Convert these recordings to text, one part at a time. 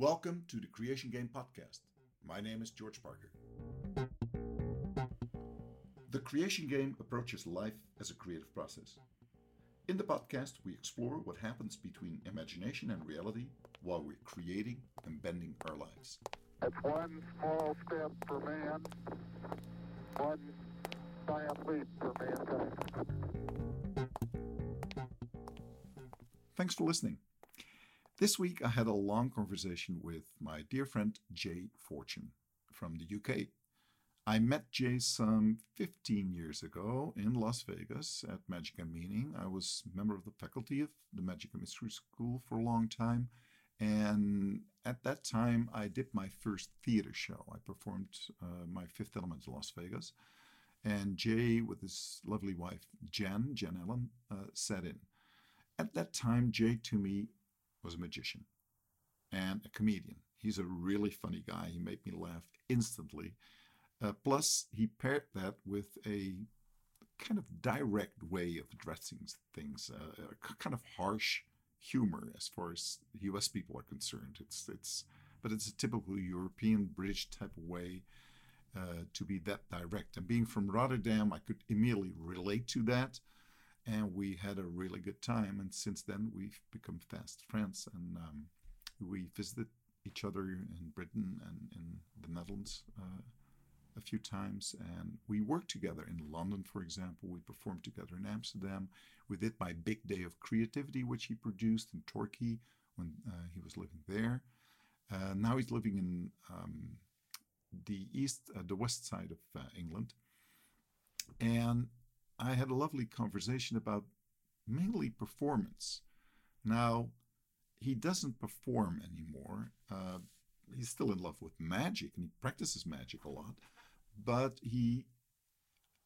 Welcome to the Creation Game Podcast. My name is George Parker. The Creation Game approaches life as a creative process. In the podcast, we explore what happens between imagination and reality while we're creating and bending our lives. It's one small step for man, one giant leap for mankind. Thanks for listening. This week, I had a long conversation with my dear friend Jay Fortune from the UK. I met Jay some 15 years ago in Las Vegas at Magic and Meaning. I was member of the faculty of the Magic and Mystery School for a long time. And at that time, I did my first theater show. I performed uh, my Fifth Element in Las Vegas. And Jay, with his lovely wife, Jen, Jen Ellen, uh, sat in. At that time, Jay to me was a magician and a comedian. He's a really funny guy. He made me laugh instantly. Uh, plus, he paired that with a kind of direct way of addressing things, uh, a kind of harsh humor as far as U.S. people are concerned. It's it's, but it's a typical European British type of way uh, to be that direct. And being from Rotterdam, I could immediately relate to that, and we had a really good time. And since then, we've become fast friends, and um, we visited each other in Britain and in the Netherlands uh, a few times, and we worked together in London, for example. We performed together in Amsterdam. We did my big day of creativity, which he produced in Turkey when uh, he was living there. Uh, now he's living in um, the east, uh, the west side of uh, England, and I had a lovely conversation about mainly performance. Now, he doesn't perform anymore. Uh, he's still in love with magic and he practices magic a lot, but he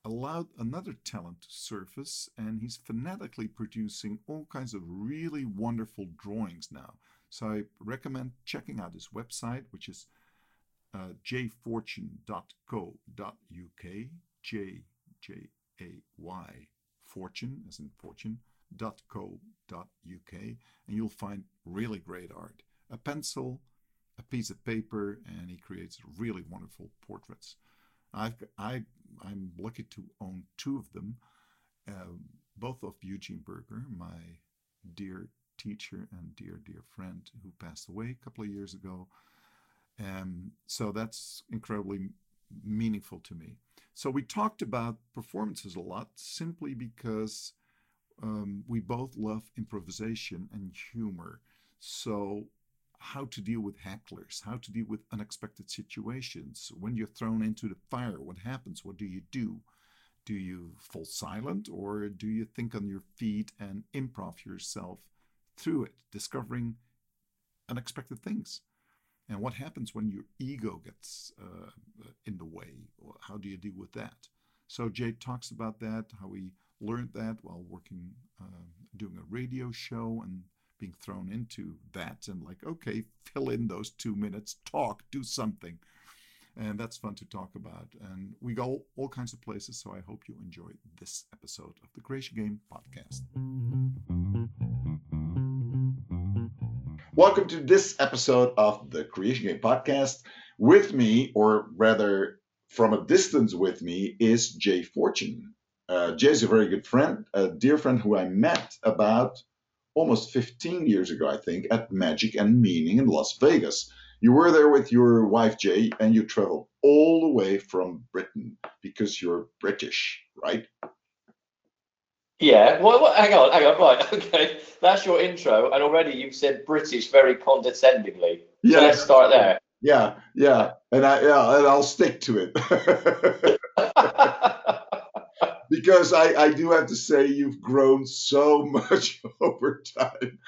allowed another talent to surface and he's fanatically producing all kinds of really wonderful drawings now. So I recommend checking out his website, which is uh, jayfortune.co.uk, J J A Y, fortune as in fortune, .co.uk, and you'll find really great art. A pencil, a piece of paper, and he creates really wonderful portraits. I've, I, I'm lucky to own two of them, uh, both of Eugene Burger, my dear teacher and dear, dear friend who passed away a couple of years ago. Um, so that's incredibly meaningful to me. So we talked about performances a lot simply because um, we both love improvisation and humor. So how to deal with hecklers, how to deal with unexpected situations. When you're thrown into the fire, what happens? What do you do? Do you fall silent or do you think on your feet and improv yourself through it, discovering unexpected things? And what happens when your ego gets uh, in the way? How do you deal with that? So Jay talks about that, how he learned that while working, uh, doing a radio show and being thrown into that and like, okay, fill in those two minutes, talk, do something. And that's fun to talk about. And we go all kinds of places. So I hope you enjoy this episode of the Creation Game podcast. Welcome to this episode of the Creation Game podcast. With me, or rather from a distance with me, is Jay Fortune. Uh, Jay is a very good friend, a dear friend who I met about almost 15 years ago, I think, at Magic and Meaning in Las Vegas. You were there with your wife, Jay, and you traveled all the way from Britain because you're British, right? Yeah. Well, well, hang on, hang on. Right. Okay. That's your intro, and already you've said British very condescendingly. Yeah. So let's start there. Yeah, yeah, and I yeah, and I'll stick to it. because I, I do have to say you've grown so much over time.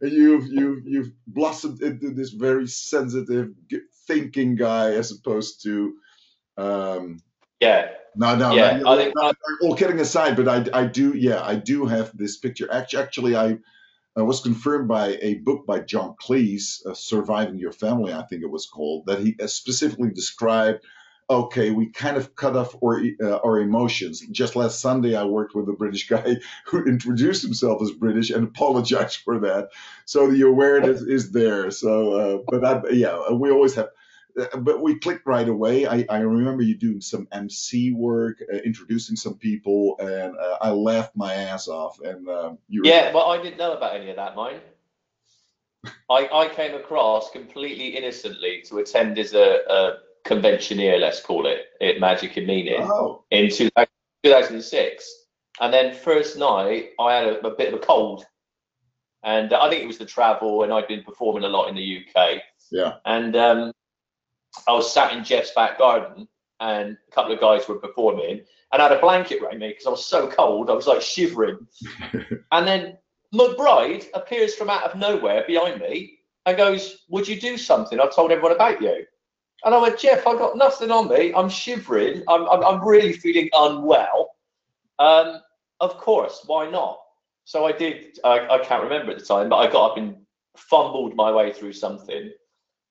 And you've you've you've blossomed into this very sensitive, thinking guy as opposed to um, yeah. No, no, Yeah, no, I think- no, all kidding aside, but I, I do, yeah, I do have this picture. Actually, actually, I, I was confirmed by a book by John Cleese, uh, "Surviving Your Family," I think it was called, that he uh, specifically described okay, we kind of cut off our, uh, our emotions. Just last Sunday, I worked with a British guy who introduced himself as British and apologized for that. So the awareness is there. So, uh, but I, yeah, we always have. Uh, but we clicked right away. I, I remember you doing some MC work, uh, introducing some people, and uh, I laughed my ass off. And um, you were, Yeah, well, I didn't know about any of that, mine. I, I came across completely innocently to attend as a, a conventioneer, let's call it, at Magic and Meaning oh, in 2000 2006. And then first night, I had a, a bit of a cold. And I think it was the travel, and I'd been performing a lot in the UK. yeah, And um, I was sat in Jeff's back garden, and a couple of guys were performing, and I had a blanket around me because I was so cold. I was like shivering. and then McBride appears from out of nowhere behind me and goes, Would you do something? I've told everyone about you. And I went, Jeff, I've got nothing on me. I'm shivering. I'm, I'm, I'm really feeling unwell. Um, of course, why not? So I did, I, I can't remember at the time, but I got up and fumbled my way through something.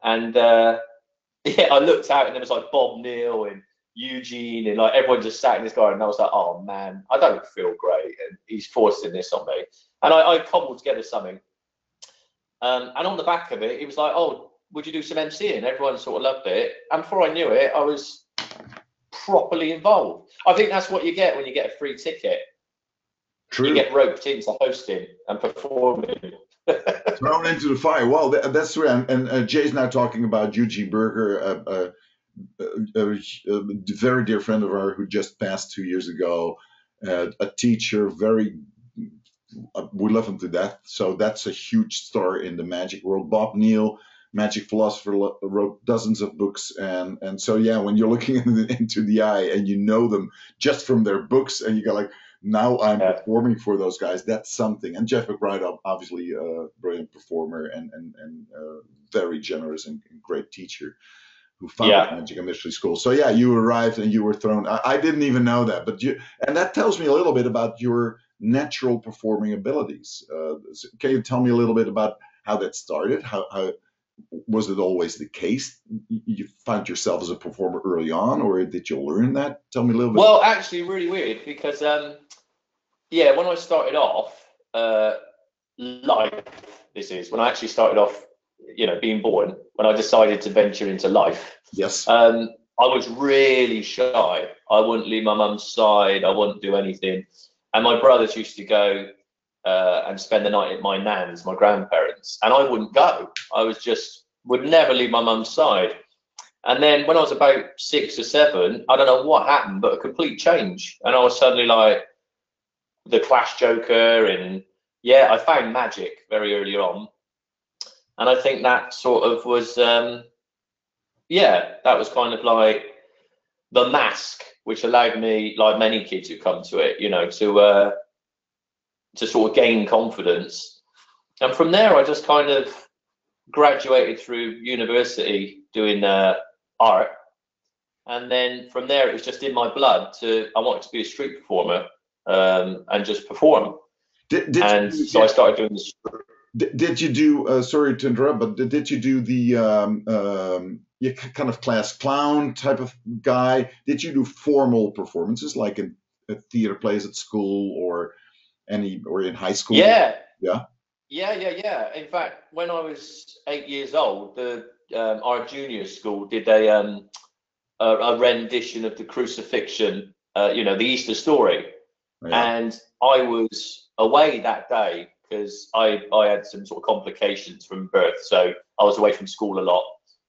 And uh, yeah, I looked out and there was like Bob Neale and Eugene and like everyone just sat in this garden. And I was like, oh man, I don't feel great. And he's forcing this on me. And I, I cobbled together something. Um, and on the back of it, he was like, oh, would you do some MCing? Everyone sort of loved it. And before I knew it, I was properly involved. I think that's what you get when you get a free ticket. true. You get roped into hosting and performing. Thrown into the fire. Well, that, that's true. And, and uh, Jay's now talking about Eugene Burger, a, a, a, a very dear friend of ours who just passed two years ago. Uh, a teacher, very, uh, we love him to death. So that's a huge star in the magic world. Bob Neale, magic philosopher, wrote dozens of books, and and so yeah, when you're looking into the eye and you know them just from their books, and you go like, now I'm Yeah. performing for those guys. That's something. And Jeff McBride, obviously a brilliant performer and and and uh, very generous and, and great teacher who founded Yeah. Magic and Mystery School. So yeah, you arrived and you were thrown. I, I didn't even know that, but you and that tells me a little bit about your natural performing abilities. Uh, can you tell me a little bit about how that started? How, how was it always the case? You- found yourself as a performer early on, or did you learn that? Tell me a little bit. Well, actually, really weird because, um, yeah, when I started off, uh, life, this is when I actually started off, you know, being born, when I decided to venture into life, yes. um, I was really shy. I wouldn't leave my mum's side. I wouldn't do anything. And my brothers used to go uh, and spend the night at my nan's, my grandparents, and I wouldn't go. I was just would never leave my mum's side. And then when I was about six or seven, I don't know what happened, but a complete change, and I was suddenly like the Clash Joker, and yeah, I found magic very early on, and I think that sort of was. Um, yeah, that was kind of like the mask, which allowed me, like many kids who come to it, you know, to uh, to sort of gain confidence. And from there, I just kind of graduated through university doing uh, art, and then from there, it was just in my blood to I wanted to be a street performer um, and just perform. Did, did and you, so I started doing this. Did, did you do? Uh, sorry to interrupt, but did, did you do the um, um, yeah, kind of class clown type of guy? Did you do formal performances like in at theater plays at school or any or in high school? Yeah. Yeah. Yeah, yeah, yeah. In fact, when I was eight years old, the um, our junior school did a um, a, a rendition of the crucifixion, uh, you know, the Easter story, Yeah. and I was away that day because I I had some sort of complications from birth, so I was away from school a lot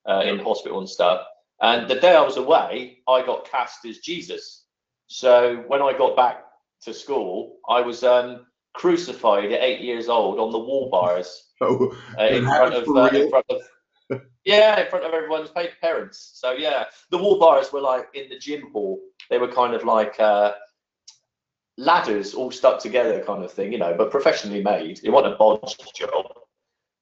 uh, in hospital and stuff. And the day I was away, I got cast as Jesus. So when I got back to school, I was um, crucified at eight years old on the wall bars Oh, uh, in front of uh, in front of yeah in front of everyone's parents. So yeah, the wall bars were like in the gym hall. They were kind of like uh, ladders all stuck together, kind of thing, you know, but professionally made. It wasn't a bodge job.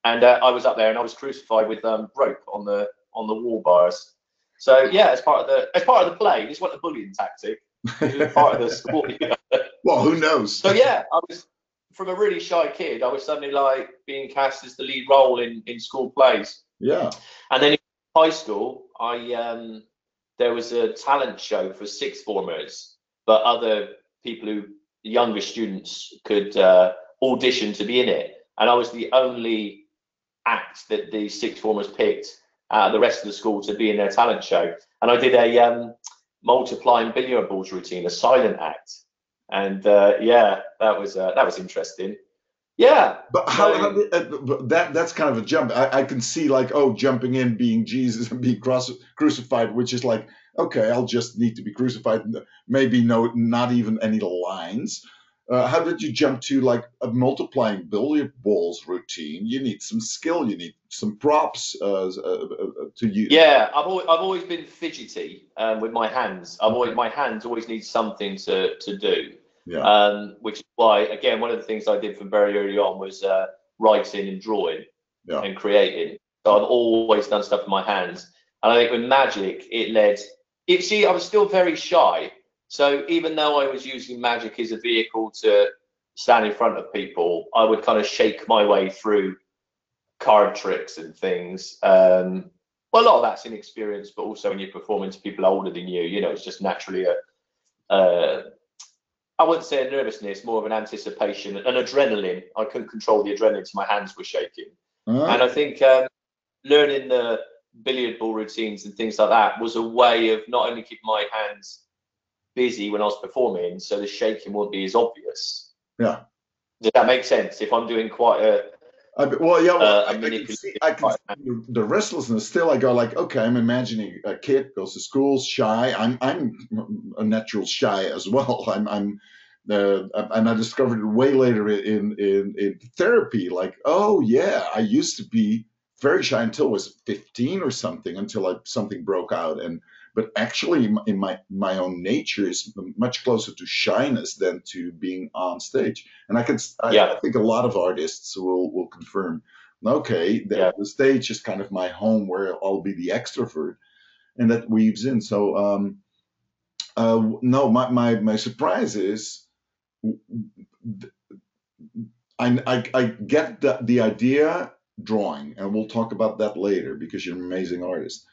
And uh, I was up there and I was crucified with um, rope on the on the wall bars. So yeah, as part of the as part of the play, this wasn't a bullying tactic. Part of the sport. you know. well, who knows? So yeah, I was from a really shy kid. I was suddenly like being cast as the lead role in in school plays. yeah. And then in high school, I um, there was a talent show for sixth formers, but other people who younger students could uh, audition to be in it, and I was the only act that the sixth formers picked the rest of the school to be in their talent show, and I did a um, multiplying billiard balls routine, a silent act, and uh, yeah, that was uh, that was interesting. Yeah, But how, how did, uh, that that's kind of a jump. I, I can see like oh jumping in being Jesus and being cross, crucified, which is like okay, I'll just need to be crucified. Maybe no, not even any lines. Uh, how did you jump to like a multiplying billiard balls routine? You need some skill. You need some props uh, uh, uh, to use. Yeah, I've always, I've always been fidgety um, with my hands. I've always my hands always need something to to do. Yeah. Um, which is why again one of the things I did from very early on was uh, writing and drawing Yeah. and creating. So I've always done stuff with my hands. And I think with magic it led. You see, I was still very shy. So even though I was using magic as a vehicle to stand in front of people, I would kind of shake my way through card tricks and things. Um, well, a lot of that's inexperience, but also when you're performing to people older than you, you know, it's just naturally a, uh, I wouldn't say a nervousness, more of an anticipation, an adrenaline. I couldn't control the adrenaline, so my hands were shaking. And I think um, learning the billiard ball routines and things like that was a way of not only keeping my hands busy when I was performing, so the shaking wouldn't be as obvious. Yeah. Does that make sense? If I'm doing quite a I, well, yeah, well, Uh, I, I can see, I can see the- the restlessness. Still, I go like, okay, I'm imagining a kid goes to school, shy. I'm, I'm a natural shy as well. I'm, I'm, uh, and I discovered it way later in, in, in therapy. Like, oh yeah, I used to be very shy until I was 15 or something, until I, something broke out. And but actually, in my- my own nature is much closer to shyness than to being on stage. And I can, I, Yeah. I think a lot of artists will will confirm. Okay, the, Yeah. the stage is kind of my home where I'll be the extrovert, and that weaves in. So, um, uh, no, my my my surprise is, I I, I get the the idea drawing, and we'll talk about that later because you're an amazing artist.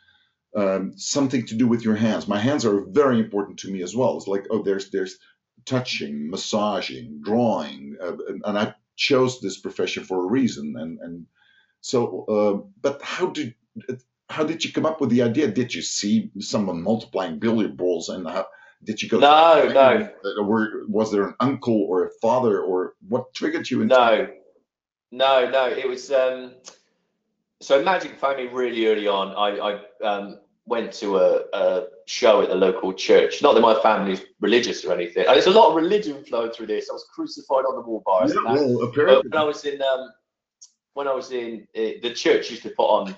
Um, something to do with your hands. My hands are very important to me as well. It's like oh, there's there's touching, massaging, drawing, uh, and, and I chose this profession for a reason. And and so, uh, but how did how did you come up with the idea? Did you see someone multiplying billiard balls, and how did you go? no, no, Uh, Were, was there an uncle or a father, or what triggered you? Into, no, no, no. It was um, so magic found me really early on. I, I um, went to a, a show at the local church. Not that my family's religious or anything. And there's a lot of religion flowing through this. I was crucified on the wall bars. Yeah, well, apparently. when I was in um, when I was in uh, the church used to put on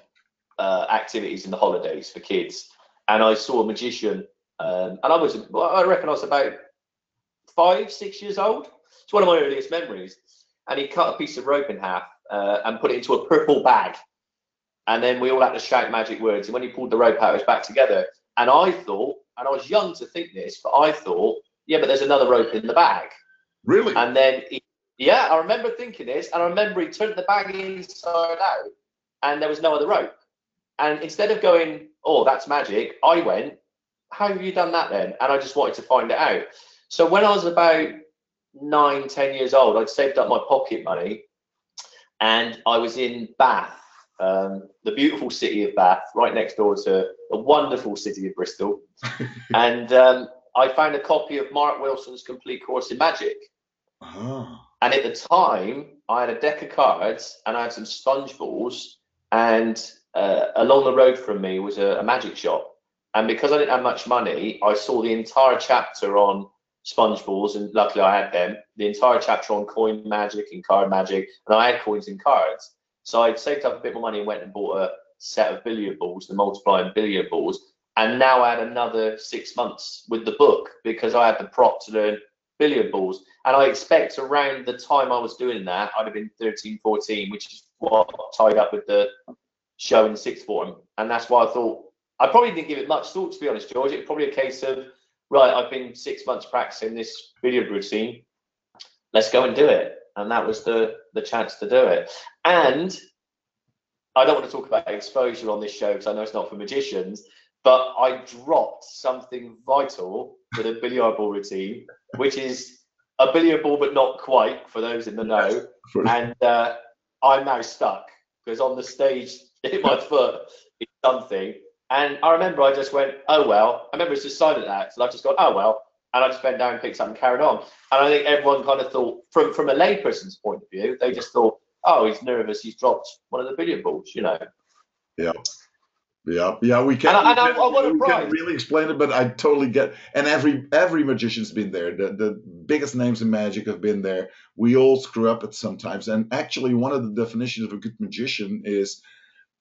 uh, activities in the holidays for kids, and I saw a magician, um, and I was I reckon I was about five six years old. It's one of my earliest memories, and he cut a piece of rope in half uh, and put it into a purple bag, and then we all had to shout magic words. And when he pulled the rope out, it was back together. And I thought, and I was young to think this, but I thought, yeah, but there's another rope in the bag. really? And then, he, yeah, I remember thinking this, and I remember he turned the bag inside out, and there was no other rope. And instead of going, oh, that's magic, I went, how have you done that then? And I just wanted to find it out. So when I was about nine, ten years old, I'd saved up my pocket money, and I was in Bath, um, the beautiful city of Bath, right next door to the wonderful city of Bristol. and um, I found a copy of Mark Wilson's Complete Course in Magic. Ah, And at the time, I had a deck of cards and I had some sponge balls. And uh, along the road from me was a, a magic shop. And because I didn't have much money, I saw the entire chapter on sponge balls. And luckily, I had them. The entire chapter on coin magic and card magic. And I had coins and cards. So I'd saved up a bit more money and went and bought a set of billiard balls, the multiplying billiard balls. And now I had another six months with the book because I had the prop to learn billiard balls. And I expect around the time I was doing that, I'd have been 13, 14, which is what tied up with the show in sixth form. And that's why I thought, I probably didn't give it much thought, to be honest, George. It was probably a case of, right, I've been six months practicing this billiard routine. Let's go and do it. And that was the, the chance to do it. And I don't want to talk about exposure on this show because I know it's not for magicians, but I dropped something vital for the billiard ball routine, which is a billiard ball, but not quite for those in the know. And uh, I'm now stuck because on the stage, hit my foot is something. And I remember I just went, oh well. I remember it's just silent act, and I've just gone, oh well. And I just bent down, and picked up, and carried on. And I think everyone kind of thought, from from a layperson's point of view, they just thought, oh, he's nervous, he's dropped one of the billiard balls, you know. Yeah, yeah, we can't, And I- and we I- can't- I we can't really explain it, but I totally get. And every every magician's been there. The the biggest names in magic have been there. We all screw up at sometimes. And actually, one of the definitions of a good magician is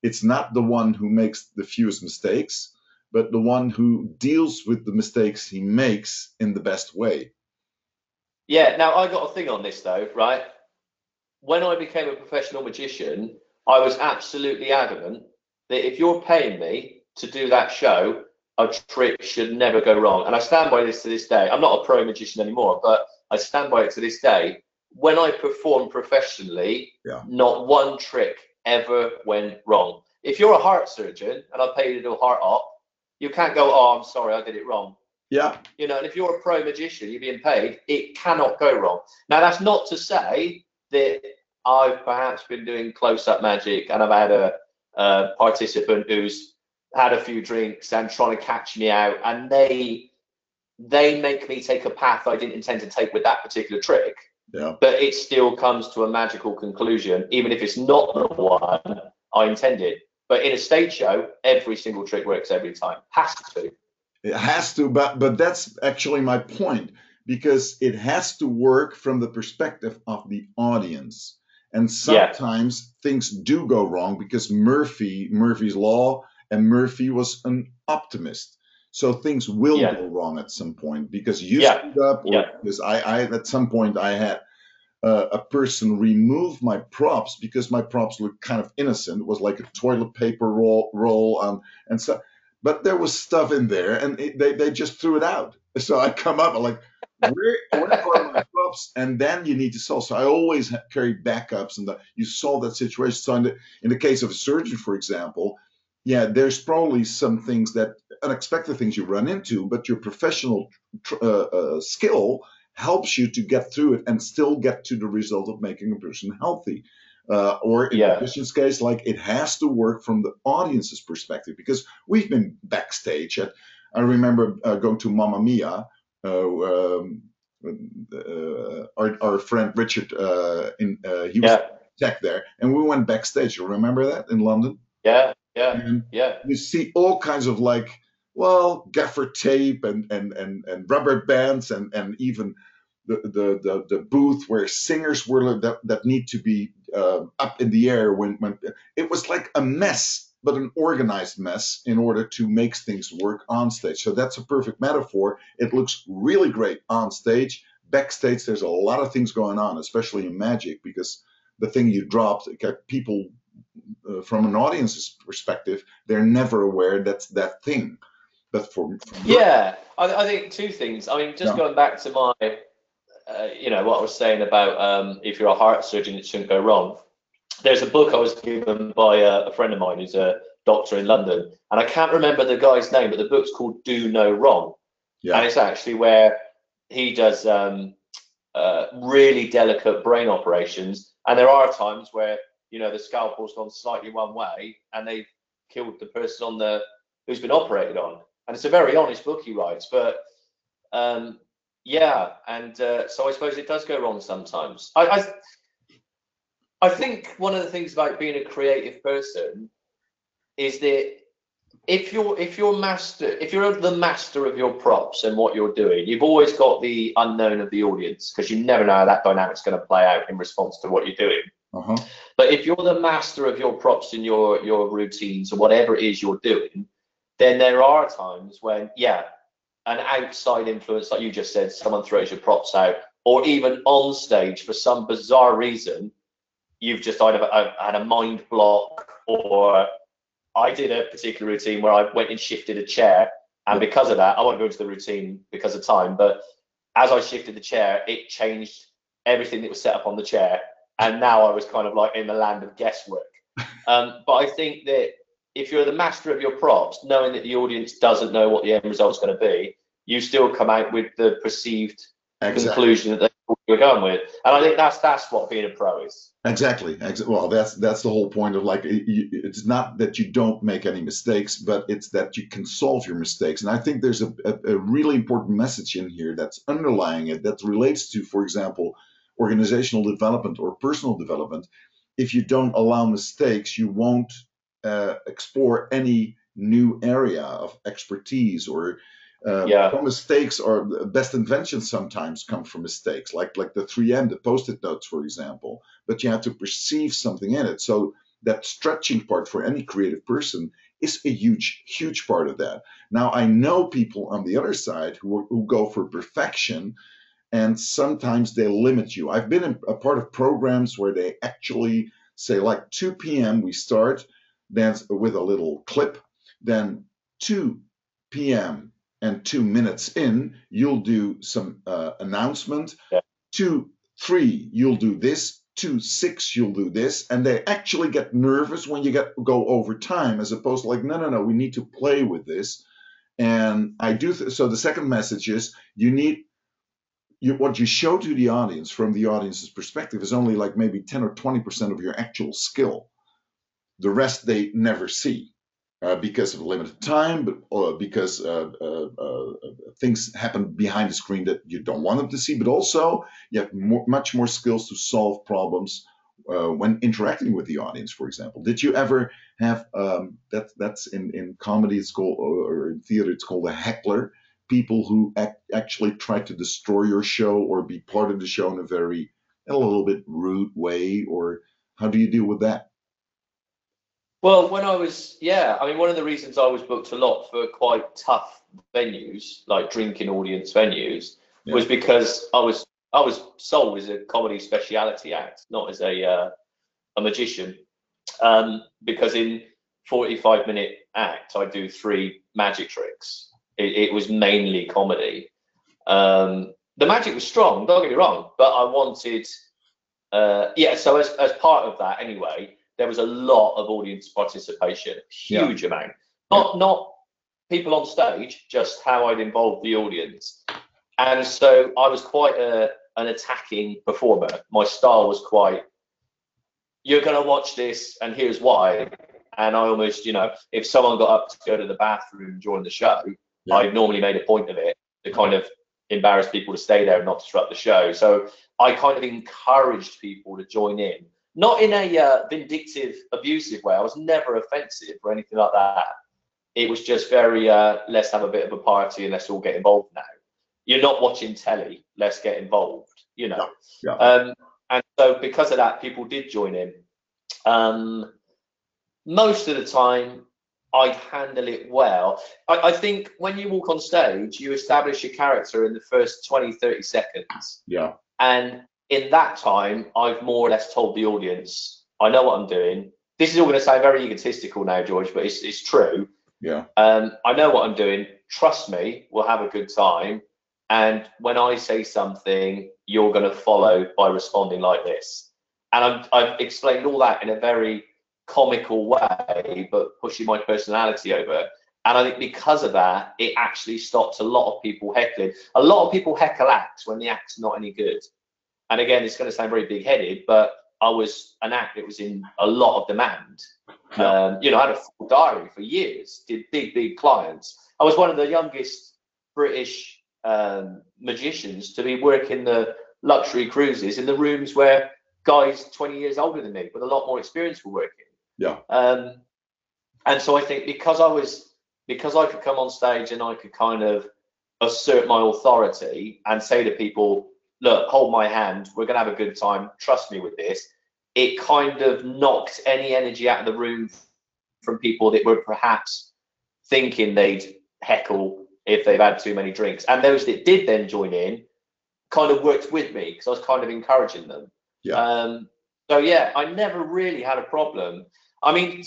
it's not the one who makes the fewest mistakes, but the one who deals with the mistakes he makes in the best way. Yeah, now I got a thing on this though, right? When I became a professional magician, I was absolutely adamant that if you're paying me to do that show, a trick should never go wrong. And I stand by this to this day. I'm not a pro magician anymore, but I stand by it to this day. When I perform professionally, Yeah. not one trick ever went wrong. If you're a heart surgeon and I pay you to do a heart op, you can't go, oh, I'm sorry, I did it wrong. Yeah, You know, and if you're a pro magician, you're being paid, it cannot go wrong. Now, that's not to say that I've perhaps been doing close up magic and I've had a, a participant who's had a few drinks and trying to catch me out, and they they make me take a path I didn't intend to take with that particular trick. yeah. But it still comes to a magical conclusion, even if it's not the one I intended. But in a stage show, every single trick works every time. Has to. It has to, but but that's actually my point because it has to work from the perspective of the audience. And Yeah. sometimes things do go wrong because Murphy, Murphy's law, and Murphy was an optimist. So things will Yeah. go wrong at some point because you Yeah. screwed up, or Yeah. because I, I at some point I had uh, a person remove my props because my props looked kind of innocent. It was like a toilet paper roll, roll, um, and so but there was stuff in there and it, they, they just threw it out. So i come up I'm like where, where are my props? And then you need to solve so i always carry backups and the, you solve that situation. So in the, in the case of a surgeon for example yeah there's probably some things that unexpected things you run into but your professional uh, uh, skill helps you to get through it and still get to the result of making a person healthy uh, or in Yeah. the Christian's case, like it has to work from the audience's perspective because we've been backstage. At, I remember uh, going to Mamma Mia. Uh, um, uh, our, our friend Richard, uh, in uh, he was Yeah, tech there, and we went backstage. You remember that in London? yeah, yeah, And yeah. you see all kinds of like, well, gaffer tape and and and, and rubber bands and and even the, the, the, the booth where singers were that, that need to be uh, up in the air when, when it was like a mess but an organized mess in order to make things work on stage. So that's a perfect metaphor. It looks really great on stage. Backstage there's a lot of things going on especially in magic because the thing you dropped people uh, from an audience's perspective they're never aware that's that thing but for, for Yeah, I, I think two things. I mean, just Yeah. going back to my, uh, you know, what I was saying about um, if you're a heart surgeon, it shouldn't go wrong. There's a book I was given by a, a friend of mine who's a doctor in London, and I can't remember the guy's name, but the book's called Do No Wrong, Yeah. and it's actually where he does um, uh, really delicate brain operations, and there are times where you know the scalpel's gone slightly one way, and they've killed the person on the who's been operated on and it's a very honest book he writes but um yeah and uh, so i suppose it does go wrong sometimes I, I i think one of the things about being a creative person is that if you're if you're master if you're the master of your props and what you're doing you've always got the unknown of the audience because you never know how that dynamic's going to play out in response to what you're doing uh-huh. but if you're the master of your props and your your routines or whatever it is you're doing, then there are times when, yeah, an outside influence, like you just said, someone throws your props out, or even on stage for some bizarre reason, you've just either uh, had a mind block, or I did a particular routine where I went and shifted a chair, and because of that, I won't go into the routine because of time, but as I shifted the chair, it changed everything that was set up on the chair and now I was kind of like in the land of guesswork. Um, but I think that if you're the master of your props, knowing that the audience doesn't know what the end result's going to be, you still come out with the perceived exactly. conclusion that they thought you were going with. And I think that's that's what being a pro is. Exactly. Well, that's that's the whole point of like it's not that you don't make any mistakes, but it's that you can solve your mistakes. And I think there's a, a, a really important message in here that's underlying it that relates to, for example, organizational development or personal development. If you don't allow mistakes, you won't uh, explore any new area of expertise or uh, Yeah. some mistakes or best inventions sometimes come from mistakes, like like the 3M, the post-it notes, for example. But you have to perceive something in it. So that stretching part for any creative person is a huge, huge part of that. Now I know people on the other side who who go for perfection, and sometimes they limit you. I've been a part of programs where they actually say like 2 p.m. we start, then with a little clip, then 2 p.m. and two minutes in, you'll do some uh, announcement. Yeah. Two, three, you'll do this. Two, six, you'll do this. And they actually get nervous when you get go over time, as opposed to like, no, no, no, we need to play with this. And I do. Th- so the second message is you need you, what you show to the audience from the audience's perspective is only like maybe 10 or 20% of your actual skill. The rest they never see uh, because of limited time, but uh, because uh, uh, things happen behind the screen that you don't want them to see. But also, you have more, much more skills to solve problems uh, when interacting with the audience. For example, did you ever have um, that? That's in in comedy, it's called or in theater, it's called a heckler. People who act, actually try to destroy your show or be part of the show in a very a little bit rude way, or how do you deal with that? Well, when I was, yeah, I mean, one of the reasons I was booked a lot for quite tough venues, like drinking audience venues, Yeah. was because I was I was sold as a comedy speciality act, not as a uh, a magician. Um, because in 45 minute act, I do three magic tricks. It, it was mainly comedy. Um, the magic was strong, don't get me wrong, but I wanted, uh, yeah. So as as part of that, anyway, there was a lot of audience participation, Yeah. huge amount. Not not people on stage, just how I'd involve the audience. And so I was quite a, an attacking performer. My style was quite, you're going to watch this, and here's why. And I almost, you know, if someone got up to go to the bathroom during the show, Yeah. I normally made a point of it to kind of embarrass people to stay there and not disrupt the show. So I kind of encouraged people to join in, not in a uh, vindictive, abusive way. I was never offensive or anything like that. It was just very, uh, let's have a bit of a party and let's all get involved now. You're not watching telly, let's get involved, you know. Yeah. Um, and so because of that, people did join in. Um, most of the time, I'd handle it well. I, I think when you walk on stage, you establish your character in the first 20, 30 seconds. Yeah, And in that time, I've more or less told the audience, I know what I'm doing. This is all going to sound very egotistical now, George, but it's, it's true. yeah, Um, I know what I'm doing. Trust me, we'll have a good time. And when I say something, you're going to follow by responding like this. And I'm, I've explained all that in a very comical way, but pushing my personality over. And I think because of that, it actually stops a lot of people heckling. A lot of people heckle acts when the act's not any good. And again, it's going to sound very big headed, but I was an act that was in a lot of demand. Um, you know, I had a full diary for years, did big, big clients. I was one of the youngest British um, magicians to be working the luxury cruises in the rooms where guys 20 years older than me with a lot more experience were working. Yeah. Um, and so I think because I was, because I could come on stage and I could kind of assert my authority and say to people, look, hold my hand, we're going to have a good time, trust me with this. It kind of knocked any energy out of the room from people that were perhaps thinking they'd heckle if they've had too many drinks. And those that did then join in kind of worked with me because I was kind of encouraging them. Yeah. Um, so yeah, I never really had a problem. I mean,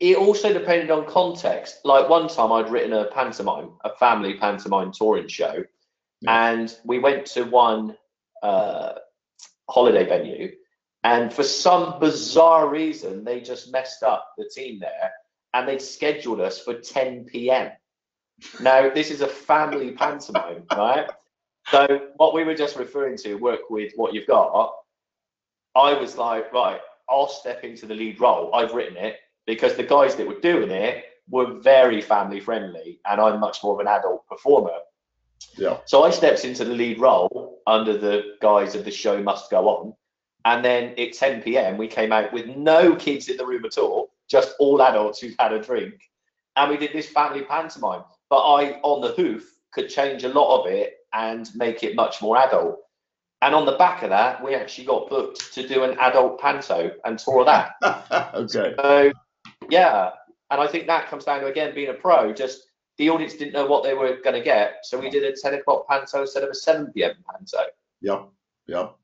it also depended on context. Like one time I'd written a pantomime, a family pantomime touring show, Yeah. and we went to one uh, holiday venue, And for some bizarre reason, they just messed up the team there and they'd scheduled us for 10 p.m. Now, this is a family pantomime, right? So, what we were just referring to, work with what you've got, I was like, right, I'll step into the lead role. I've written it because the guys that were doing it were very family friendly and I'm much more of an adult performer. Yeah. So I stepped into the lead role under the guise of the show must go on. And then at 10 p.m., we came out with no kids in the room at all, just all adults who'd had a drink. And we did this family pantomime. But I, on the hoof, could change a lot of it and make it much more adult. And on the back of that, we actually got booked to do an adult panto and tour that. okay. So, yeah. And I think that comes down to, again, being a pro, just the audience didn't know what they were going to get. So we did a 10 o'clock panto instead of a 7 p.m. panto. Yep. Yep.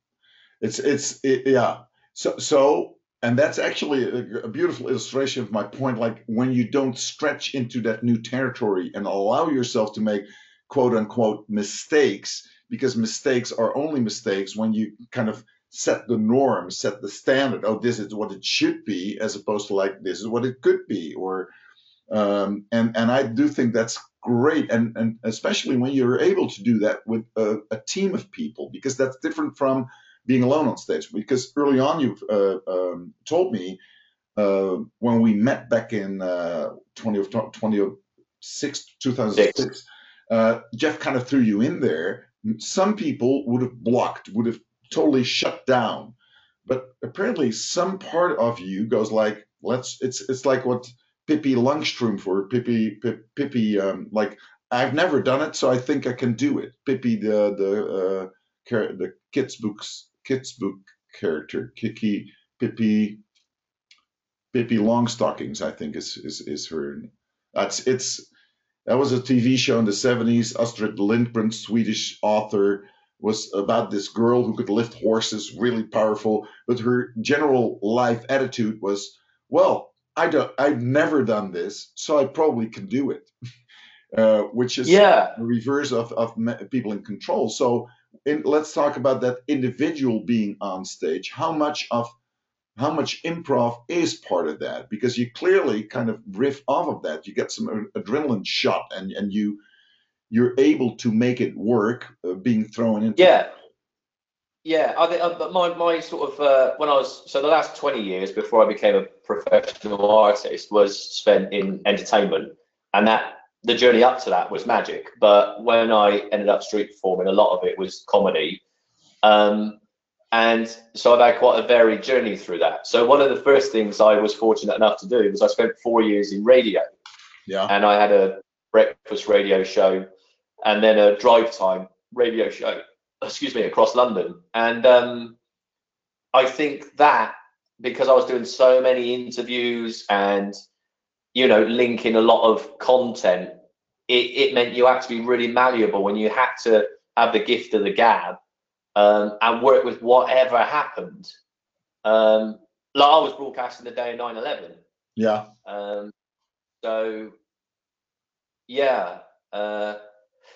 It's, it's, it, yeah. So, so, and that's actually a, a beautiful illustration of my point. Like when you don't stretch into that new territory and allow yourself to make quote unquote mistakes, because mistakes are only mistakes when you kind of set the norm, set the standard. Oh, this is what it should be, as opposed to like this is what it could be, or um, and and I do think that's great, and and especially when you're able to do that with a, a team of people, because that's different from being alone on stage. Because early on, you've uh, um, told me uh, when we met back in uh, 20, 2006, 2006, uh, Jeff kind of threw you in there. Some people would have blocked, would have totally shut down, but apparently some part of you goes like, let's. It's it's like what Pippi Longstrom for Pippi Pippi. Um, like I've never done it, so I think I can do it. Pippi, the the uh, the kids books kids book character, Kiki Pippi Pippi Longstockings, I think is is is her. That's it's that was a TV show in the 70s. Astrid Lindgren, Swedish author, was about this girl who could lift horses, really powerful, but her general life attitude was, well, I don't, I've never done this, so I probably can do it, uh, which is Yeah. the reverse of, of people in control. So in, let's talk about that individual being on stage. How much of how much improv is part of that? Because you clearly kind of riff off of that. You get some adrenaline shot, and and you you're able to make it work, uh, being thrown into. Yeah. Yeah, I think, uh, but my, my sort of uh, when I was so the last twenty years before I became a professional artist was spent in entertainment, and that the journey up to that was magic. But when I ended up street performing, a lot of it was comedy, um, and so I've had quite a varied journey through that. So one of the first things I was fortunate enough to do was I spent four years in radio, Yeah. and I had a breakfast radio show and then a drive time radio show, excuse me, across London. And um, I think that because I was doing so many interviews and, you know, linking a lot of content, it, it meant you had to be really malleable when you had to have the gift of the gab um, and work with whatever happened. Um, like I was broadcasting the day of 9 11. Yeah. Um, so, yeah. Uh,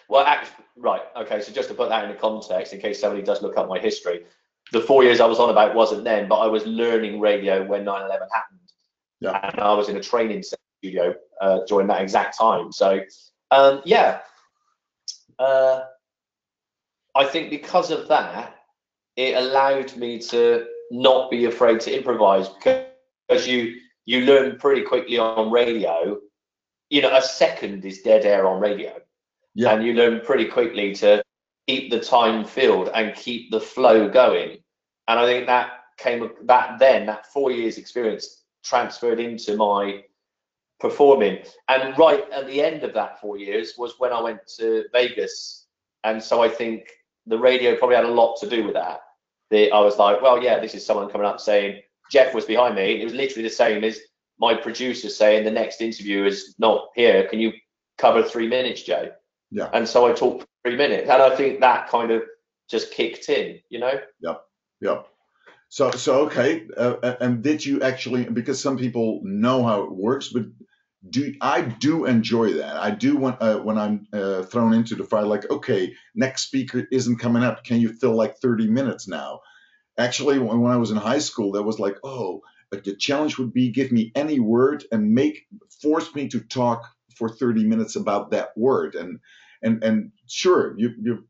well, actually, right. Okay. So just to put that into context, in case somebody does look up my history, the four years I was on about wasn't then, but I was learning radio when 9/11 happened, Yeah. and I was in a training studio uh, during that exact time. So, um, yeah. Uh, I think because of that, it allowed me to not be afraid to improvise because you you learn pretty quickly on radio. You know, a second is dead air on radio, Yeah. and you learn pretty quickly to keep the time filled and keep the flow going. And I think that came that then that four years experience transferred into my performing. And right at the end of that four years was when I went to Vegas, and so I think the radio probably had a lot to do with that. The, I was like, well, yeah, this is someone coming up saying Jeff was behind me. It was literally the same as my producer saying the next interview is not here. Can you cover three minutes, Joe? Yeah. And so I talked three minutes, and I think that kind of just kicked in, you know. Yep. So so okay. Uh, uh, and did you actually? Because some people know how it works, but do I do enjoy that? I do when uh, when I'm uh, thrown into the fire. Like, okay, next speaker isn't coming up. Can you fill like 30 minutes now? actually, when, when I was in high school, that was like, oh, but the challenge would be give me any word and make force me to talk for 30 minutes about that word. And and and sure, you you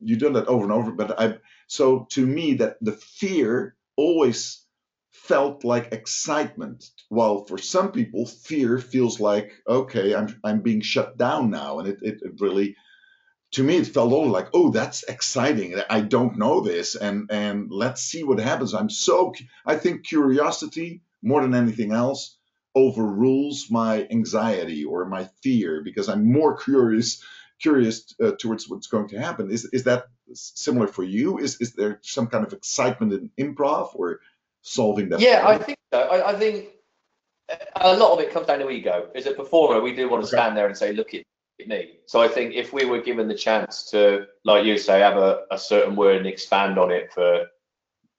you done that over and over. But I so to me that the fear always felt like excitement. While for some people, fear feels like okay, I'm I'm being shut down now, and it it, really to me it felt all like oh that's exciting. I don't know this. And and let's see what happens. I'm so i think curiosity more than anything else overrules my anxiety or my fear because i'm more curious curious uh, towards what's going to happen. Is is that similar for you is is there some kind of excitement in improv or solving that yeah problem? i think so I, I, think a lot of it comes down to ego as a performer we do want to stand there and say look at me. So I think if we were given the chance to, like you say, have a, a certain word and expand on it for,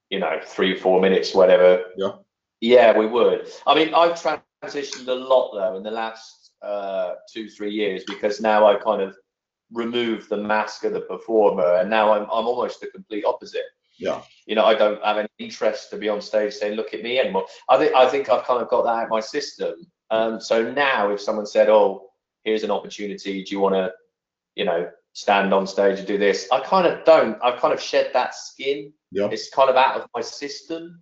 you know, three, four minutes, whatever. Yeah. Yeah, we would. I mean, I've transitioned a lot though in the last uh, two, three years because now I kind of removed the mask of the performer and now I'm, I'm almost the complete opposite. Yeah. You know, I don't have any interest to be on stage saying, look at me anymore. I think, I think I've kind of got that out of my system. Um, so now if someone said, oh, here's an opportunity. Do you want to, you know, stand on stage and do this? I kind of don't. I've kind of shed that skin. yeah. It's kind of out of my system.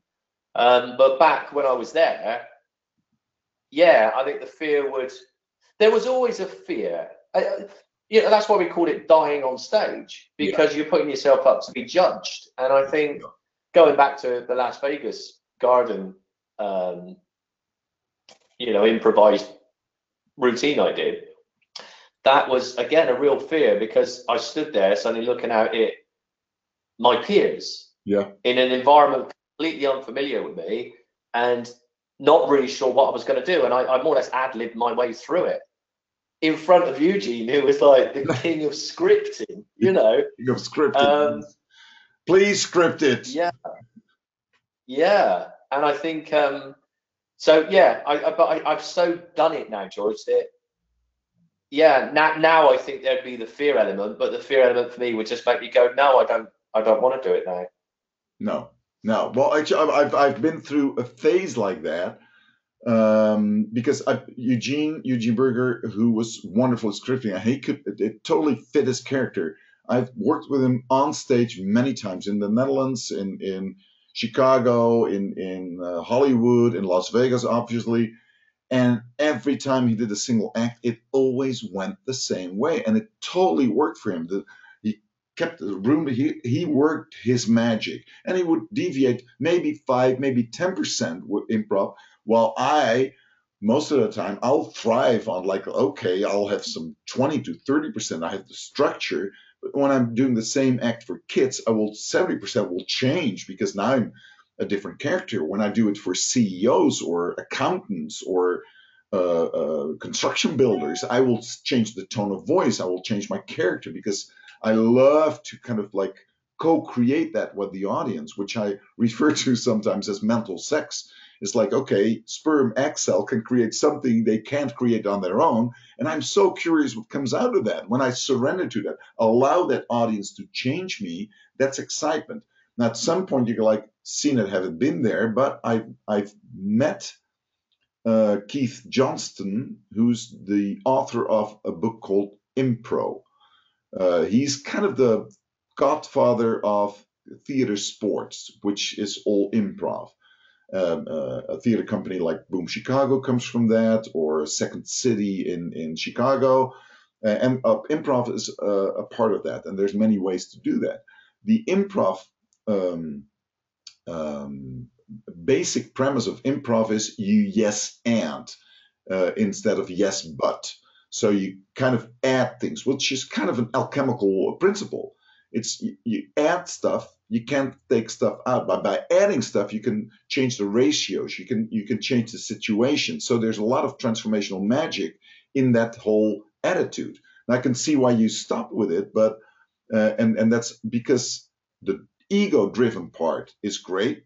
Um, but back when I was there, yeah, I think the fear would. There was always a fear. I, you know, that's why we called it dying on stage because yeah. you're putting yourself up to be judged. And I think going back to the Las Vegas Garden, um, you know, improvised routine I did, that was again a real fear because I stood there suddenly looking out at my peers yeah. in an environment completely unfamiliar with me and not really sure what I was going to do. And I, I more or less ad libbed my way through it in front of Eugene, who was like the king of scripting, you know. King of scripting. Um, Please script it. Yeah. Yeah. And I think um, so yeah, I, I but I, have so done it now, George. That yeah, now now I think there'd be the fear element, but the fear element for me would just make me go, no, I don't, I don't want to do it now. No, no. Well, actually, I've I've been through a phase like that um, because I, Eugene Eugene Burger, who was wonderful at scripting, he could it, it totally fit his character. I've worked with him on stage many times in the Netherlands, in in Chicago, in in uh, Hollywood, in Las Vegas, obviously. And every time he did a single act, it always went the same way, and it totally worked for him. The, he kept the room. He he worked his magic, and he would deviate maybe five, maybe ten percent improv, while I most of the time I'll thrive on like okay, I'll have some twenty to thirty percent. I have the structure, but when I'm doing the same act for kids, I will 70% will change because now I'm a different character. When I do it for CEOs or accountants or uh, uh, construction builders, I will change the tone of voice. I will change my character because I love to kind of like co-create that with the audience, which I refer to sometimes as mental sex. It's like, okay, sperm X cell can create something they can't create on their own. And I'm so curious what comes out of that. When I surrender to that, allow that audience to change me, that's excitement. Now, at some point, you can like, seen it, haven't been there, but I've, I've met uh, Keith Johnstone, who's the author of a book called Impro. Uh, he's kind of the godfather of theater sports, which is all improv. Um, uh, a theater company like Boom Chicago comes from that, or Second City in in Chicago, uh, and uh, improv is uh, a part of that. And there's many ways to do that. The improv um, um, basic premise of improv is you yes and uh, instead of yes but. So you kind of add things, which is kind of an alchemical principle. It's you, you add stuff you can't take stuff out. But by adding stuff you can change the ratios you can you can change the situation. So there's a lot of transformational magic in that whole attitude. And i can see why you stop with it but uh, and and that's because the ego driven part is great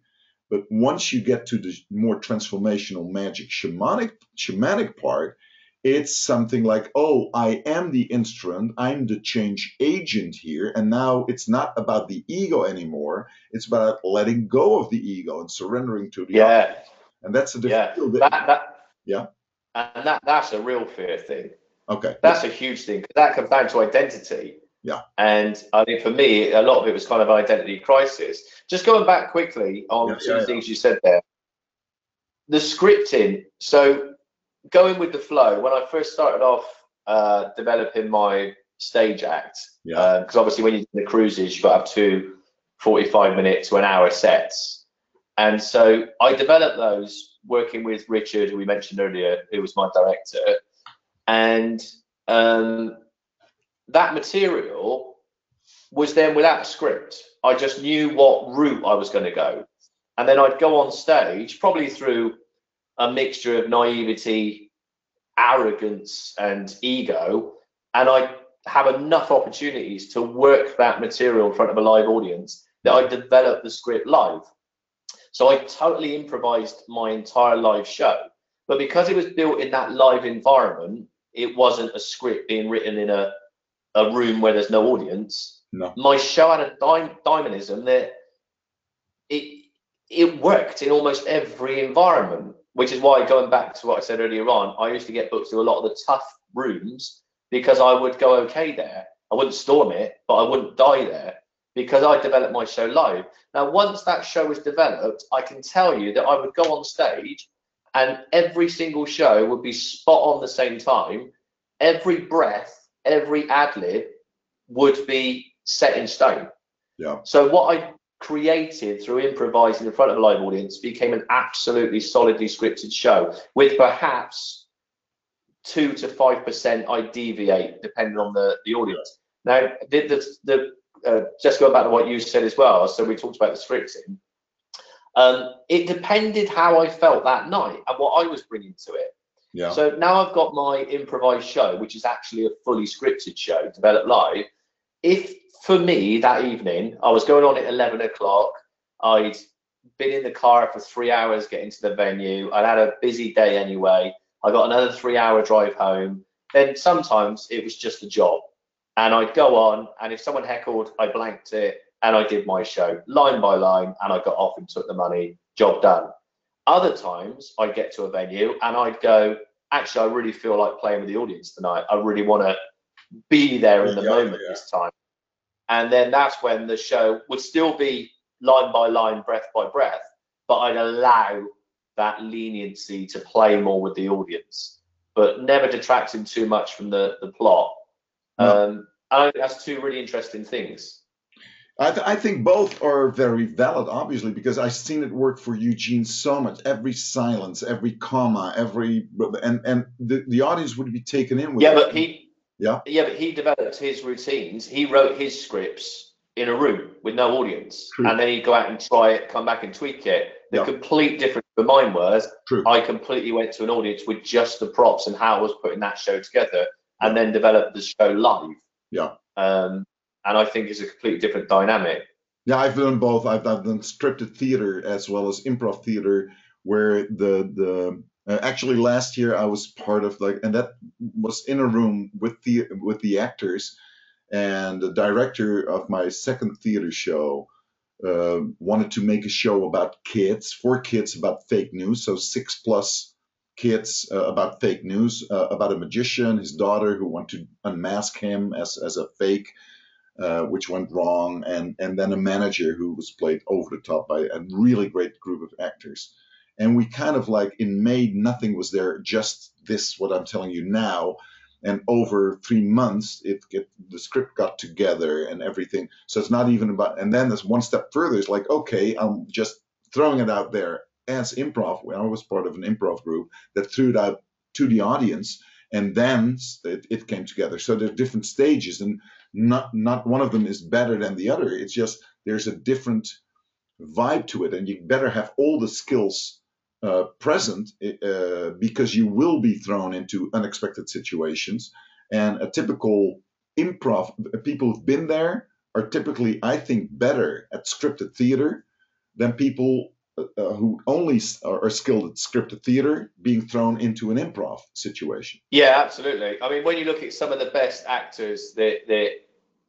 but once you get to the more transformational magic shamanic shamanic part it's something like, oh, I am the instrument, I'm the change agent here, and now it's not about the ego anymore. It's about letting go of the ego and surrendering to the Yeah. other. And that's a Yeah. different. That, that, Yeah. And that, that's a real fear thing. Okay. That's a huge thing 'cause that comes down to identity. Yeah. And I think for me, a lot of it was kind of identity crisis. Just going back quickly on Yeah, some yeah, things you said there. The scripting. So going with the flow, when I first started off uh, developing my stage act, Yeah. because obviously when you do the cruises, you've got to have two 45 minute to an hour sets. And so I developed those working with Richard, who we mentioned earlier, who was my director. And um, that material was then without a script. I just knew what route I was going to go. And then I'd go on stage, probably through a mixture of naivety, arrogance, and ego. And I'd have enough opportunities to work that material in front of a live audience that I developed the script live. So I totally improvised my entire live show. But because it was built in that live environment, it wasn't a script being written in a, a room where there's no audience. No. My show had a dy- dynamism that it it worked in almost every environment, which is why going back to what I said earlier on, I used to get booked to a lot of the tough rooms because I would go okay there. I wouldn't storm it, but I wouldn't die there because I developed my show live. Now, once that show was developed, I can tell you that I would go on stage and every single show would be spot on the same time. Every breath, every ad lib would be set in stone. Yeah. So what I created through improvising in front of a live audience became an absolutely solidly scripted show with perhaps two to five percent I deviate depending on the, the audience. Now the the, the uh, just going back to what you said as well, so we talked about the scripting. Um, it depended how I felt that night and what I was bringing to it. Yeah. So now I've got my improvised show, which is actually a fully scripted show developed live. If for me that evening I was going on at 11 o'clock, I'd been in the car for three hours getting to the venue, I'd had a busy day anyway, I got another three hour drive home, then sometimes it was just a job. And I'd go on, and if someone heckled, I blanked it and I did my show line by line and I got off and took the money, job done. Other times I'd get to a venue and I'd go, actually, I really feel like playing with the audience tonight. I really want to be there in the Yeah, moment yeah. this time. And then that's when the show would still be line by line, breath by breath, but I'd allow that leniency to play more with the audience, but never detracting too much from the, the plot. No. Um, I think that's two really interesting things. I, th- I think both are very valid, obviously, because I've seen it work for Eugene so much. Every silence, every comma, every and and the, the audience would be taken in with Yeah, it. but he Yeah. yeah, but he developed his routines. He wrote his scripts in a room with no audience, True. and then he'd go out and try it, come back and tweak it. The Yeah. complete difference for mine was True. I completely went to an audience with just the props and how I was putting that show together, and then developed the show live. Yeah. Um, and I think it's a completely different dynamic. Yeah, I've done both. I've, I've done scripted theater as well as improv theater, where the the uh, actually last year I was part of like, and that was in a room with the with the actors, and the director of my second theater show uh, wanted to make a show about kids, for kids about fake news, so six plus kids uh, about fake news, uh, about a magician, his daughter who want to unmask him as as a fake uh, which went wrong, and and then a manager who was played over the top by a really great group of actors. And we kind of like in May, nothing was there, just this what I'm telling you now. And over three months, it the script got together and everything. So it's not even about. And then there's one step further. It's like okay, I'm just throwing it out there as improv. When I was part of an improv group that threw it out to the audience, and then it, it came together. So there are different stages, and not not one of them is better than the other. It's just there's a different vibe to it, and you better have all the skills uh, present uh, because you will be thrown into unexpected situations. And a typical improv, people who've been there are typically, I think, better at scripted theater than people uh, who only are, are skilled at scripted theater being thrown into an improv situation. Yeah, absolutely. I mean, when you look at some of the best actors that that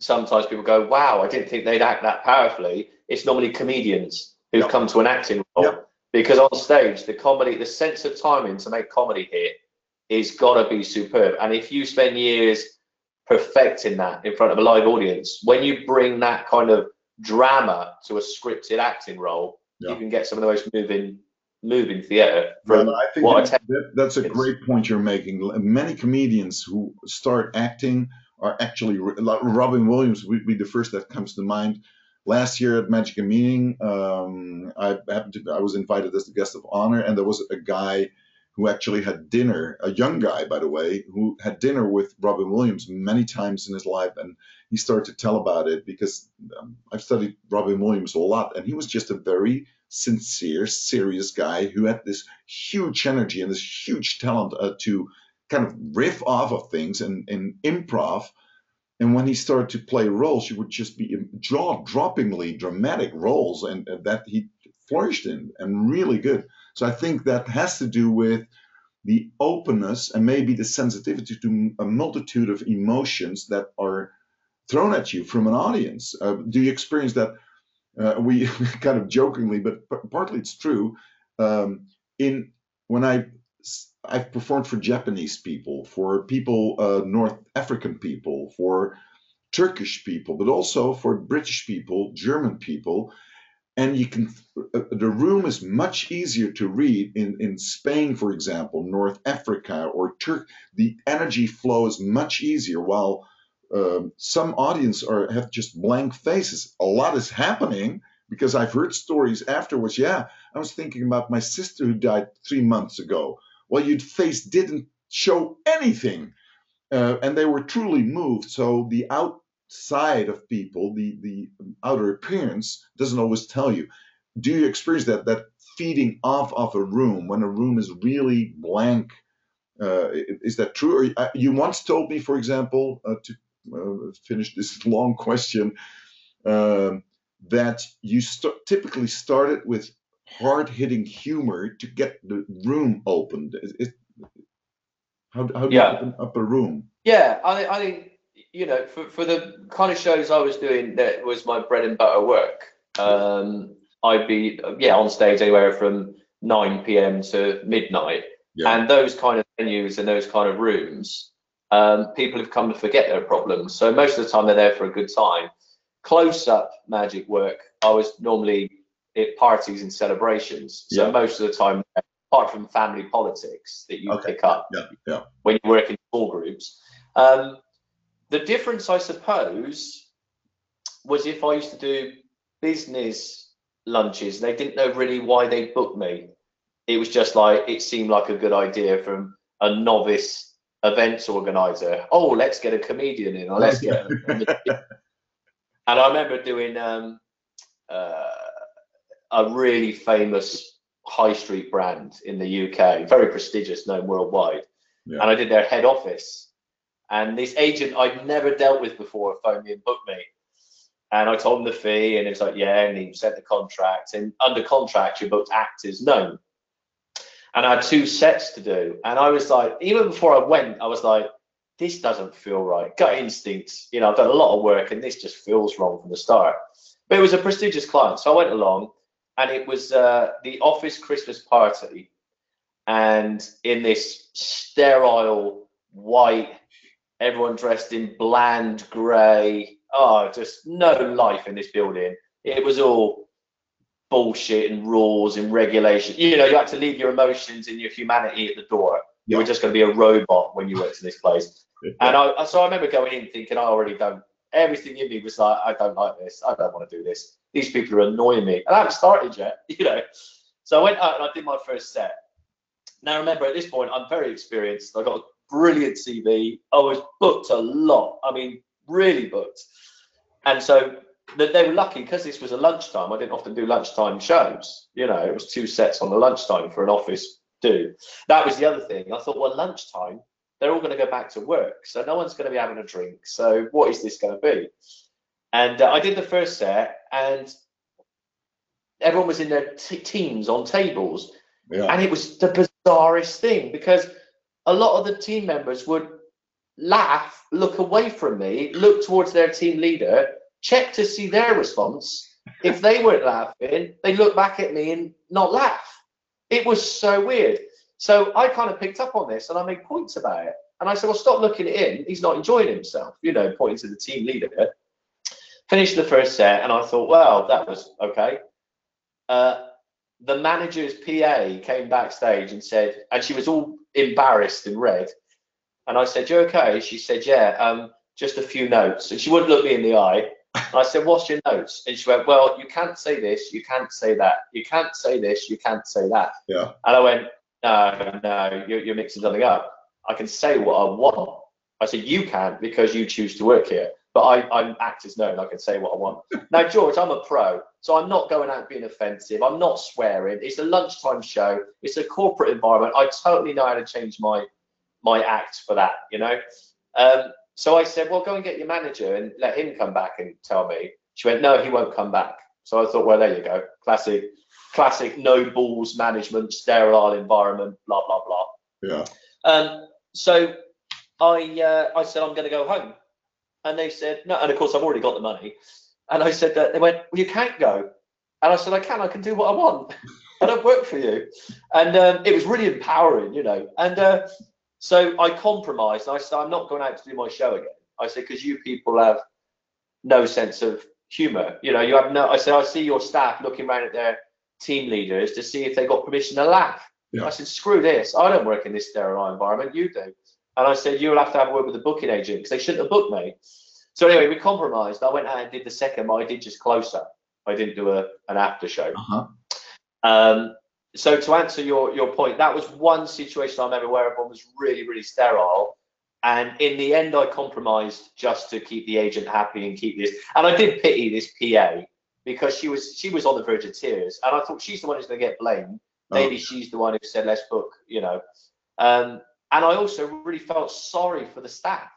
sometimes people go, "Wow, I didn't think they'd act that powerfully." It's normally comedians who've Yep. come to an acting role Yep. Because on stage, the comedy, the sense of timing to make comedy hit is gotta be superb. And if you spend years perfecting that in front of a live audience, when you bring that kind of drama to a scripted acting role, Yeah. you can get some of the most moving, moving theatre. Well, From I think what that, that- that's a great point you're making. Many comedians who start acting are actually like Robin Williams would be the first that comes to mind. Last year at Magic and Meaning, um, I happened to I was invited as the guest of honor, and there was a guy who actually had dinner, a young guy by the way, who had dinner with Robin Williams many times in his life, and he started to tell about it because um, I've studied Robin Williams a lot, and he was just a very sincere, serious guy who had this huge energy and this huge talent uh, to kind of riff off of things and, and improv. And when he started to play roles, he would just be jaw droppingly dramatic roles, and, and that he flourished in and really good. So I think that has to do with the openness and maybe the sensitivity to a multitude of emotions that are thrown at you from an audience. Uh, do you experience that? Uh, we kind of jokingly, but partly it's true. Um, in when I I've performed for Japanese people, for people, uh, North African people, for Turkish people, but also for British people, German people, and you can uh, the room is much easier to read in in Spain, for example, North Africa or Turk. The energy flow is much easier, while um, some audience are have just blank faces. A lot is happening because I've heard stories afterwards. Yeah, I was thinking about my sister who died three months ago. Well, your face didn't show anything, uh, and they were truly moved. So the outside of people, the the outer appearance, doesn't always tell you. Do you experience that that feeding off of a room when a room is really blank? Uh, is that true? Or, uh, you once told me, for example, uh, to uh, finish this long question, um, that you st- typically started with hard hitting humor to get the room opened. Is, is, how, how do Yeah. you open up a room? Yeah, I, I think you know for, for the kind of shows I was doing that was my bread and butter work. Um, I'd be yeah on stage anywhere from 9 p.m. to midnight, Yeah. and those kind of venues and those kind of rooms, um, people have come to forget their problems. So most of the time they're there for a good time. Close-up magic work, I was normally at parties and celebrations. So Yeah. most of the time, apart from family politics that you Okay. pick up Yeah, yeah. when you work in small groups. Um, the difference, I suppose, was if I used to do business lunches, they didn't know really why they booked me. It was just like it seemed like a good idea from a novice events organizer. Oh, let's get a comedian in, or let's get. A, and I remember doing um, uh, a really famous high street brand in the UK, very prestigious, known worldwide. Yeah. And I did their head office. And this agent I'd never dealt with before phoned me and booked me. And I told him the fee, and he was like, "Yeah." And he sent the contract, and under contract, you booked actors known. And I had two sets to do, and I was like, even before I went, I was like, "This doesn't feel right." Gut instincts, you know, I've done a lot of work, and this just feels wrong from the start. But it was a prestigious client, so I went along, and it was uh, the office Christmas party, and in this sterile white, everyone dressed in bland grey. Oh, just no life in this building. It was all bullshit and rules and regulation. You know, you had to leave your emotions and your humanity at the door. You were just going to be a robot when you went to this place. And I, so I remember going in thinking, I already don't. Everything in me was like, I don't like this. I don't want to do this. These people are annoying me. And I haven't started yet, you know. So I went out and I did my first set. Now remember, at this point, I'm very experienced. I got a brilliant CV. I was booked a lot. I mean, really booked. And so th- they were lucky because this was a lunchtime. I didn't often do lunchtime shows. You know, it was two sets on the lunchtime for an office do. That was the other thing. I thought, well, lunchtime, they're all going to go back to work. So no one's going to be having a drink. So what is this going to be? And uh, I did the first set and everyone was in their t- teams on tables, Yeah. and it was the bizarrest thing because a lot of the team members would laugh, look away from me, look towards their team leader, check to see their response. If they weren't laughing, they look back at me and not laugh. It was so weird. So I kind of picked up on this and I made points about it. And I said, well, stop looking at him. He's not enjoying himself, you know, pointing to the team leader. Finished the first set and I thought, well, that was okay. Uh, the manager's PA came backstage and said, and she was all embarrassed and red. And I said, You okay? She said, Yeah, um, just a few notes. And she wouldn't look me in the eye. And I said, What's your notes? And she went, Well, you can't say this, you can't say that. You can't say this, you can't say that. Yeah. And I went, No, no, you're, you're mixing something up. I can say what I want. I said, You can't because you choose to work here. But I, I'm actors known, I can say what I want. Now, George, I'm a pro, so I'm not going out being offensive. I'm not swearing. It's a lunchtime show. It's a corporate environment. I totally know how to change my my act for that, you know. Um, so I said, well, go and get your manager and let him come back and tell me. She went, no, he won't come back. So I thought, well, there you go, classic, classic no balls management, sterile environment, blah blah blah. Yeah. Um, so I uh, I said I'm going to go home, and they said no. And of course I've already got the money, and I said that they went, well, you can't go, and I said I can. I can do what I want. I don't work for you, and um, it was really empowering, you know. And uh, so I compromised. I said I'm not going out to do my show again. I said because you people have no sense of humour. You know, you have no. I said I see your staff looking around at their team leaders to see if they got permission to laugh. Yeah. I said, screw this. I don't work in this sterile environment. You do. And I said, you'll have to have a word with the booking agent because they shouldn't have booked me. So anyway, we compromised. I went out and did the second, but I did just closer. I didn't do a, an after show. Uh-huh. Um, so to answer your, your point, that was one situation I'm ever aware of. One was really, really sterile. And in the end, I compromised just to keep the agent happy and keep this. And I did pity this PA because she was she was on the verge of tears, and I thought she's the one who's going to get blamed. Maybe she's the one who said let's book, you know. Um, and I also really felt sorry for the staff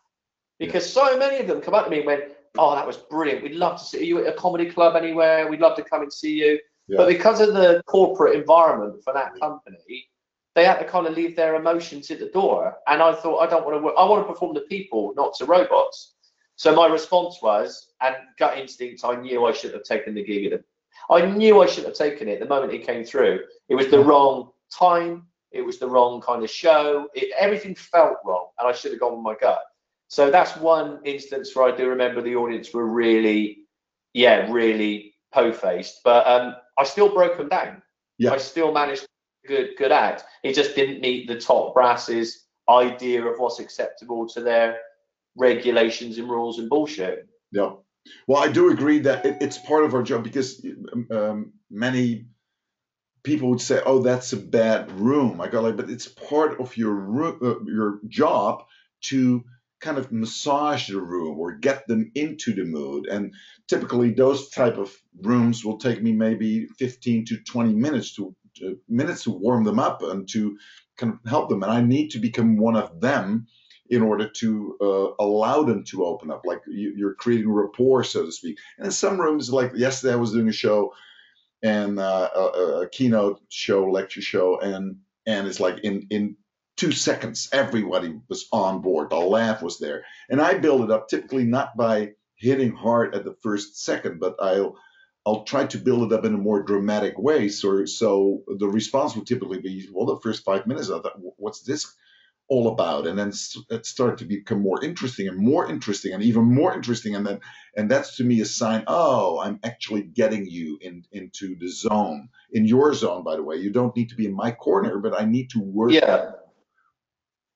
because so many of them come up to me and went, "Oh, that was brilliant. We'd love to see you at a comedy club anywhere. We'd love to come and see you." Yeah. But because of the corporate environment for that company, they had to kind of leave their emotions at the door. And I thought, I don't want to work. I want to perform to people, not to robots. So my response was, and gut instinct, I knew I should have taken the gig. At the, I knew I should have taken it the moment it came through. It was the wrong time. It was the wrong kind of show. It, everything felt wrong, and I should have gone with my gut. So that's one instance where I do remember the audience were really, yeah, really po-faced. But um, I still broke them down. Yeah. I still managed good good act. It just didn't meet the top brass's idea of what's acceptable to their regulations and rules and bullshit. Yeah. Well, I do agree that it, it's part of our job because um, um, many people would say, "Oh, that's a bad room." I go like, but it's part of your room, uh, your job to kind of massage the room or get them into the mood. And typically, those type of rooms will take me maybe 15 to 20 minutes to uh, minutes to warm them up and to kind of help them. And I need to become one of them in order to uh, allow them to open up. Like you, you're creating rapport, so to speak. And in some rooms, like yesterday, I was doing a show and uh, a, a keynote show, lecture show, and and it's like in in two seconds, everybody was on board. The laugh was there, and I build it up typically not by hitting hard at the first second, but I'll I'll try to build it up in a more dramatic way. So so the response would typically be, well, the first five minutes, I thought, what's this? All about and then it started to become more interesting and more interesting and even more interesting and then and that's to me a sign oh i'm actually getting you in into the zone in your zone by the way you don't need to be in my corner but i need to work Yeah.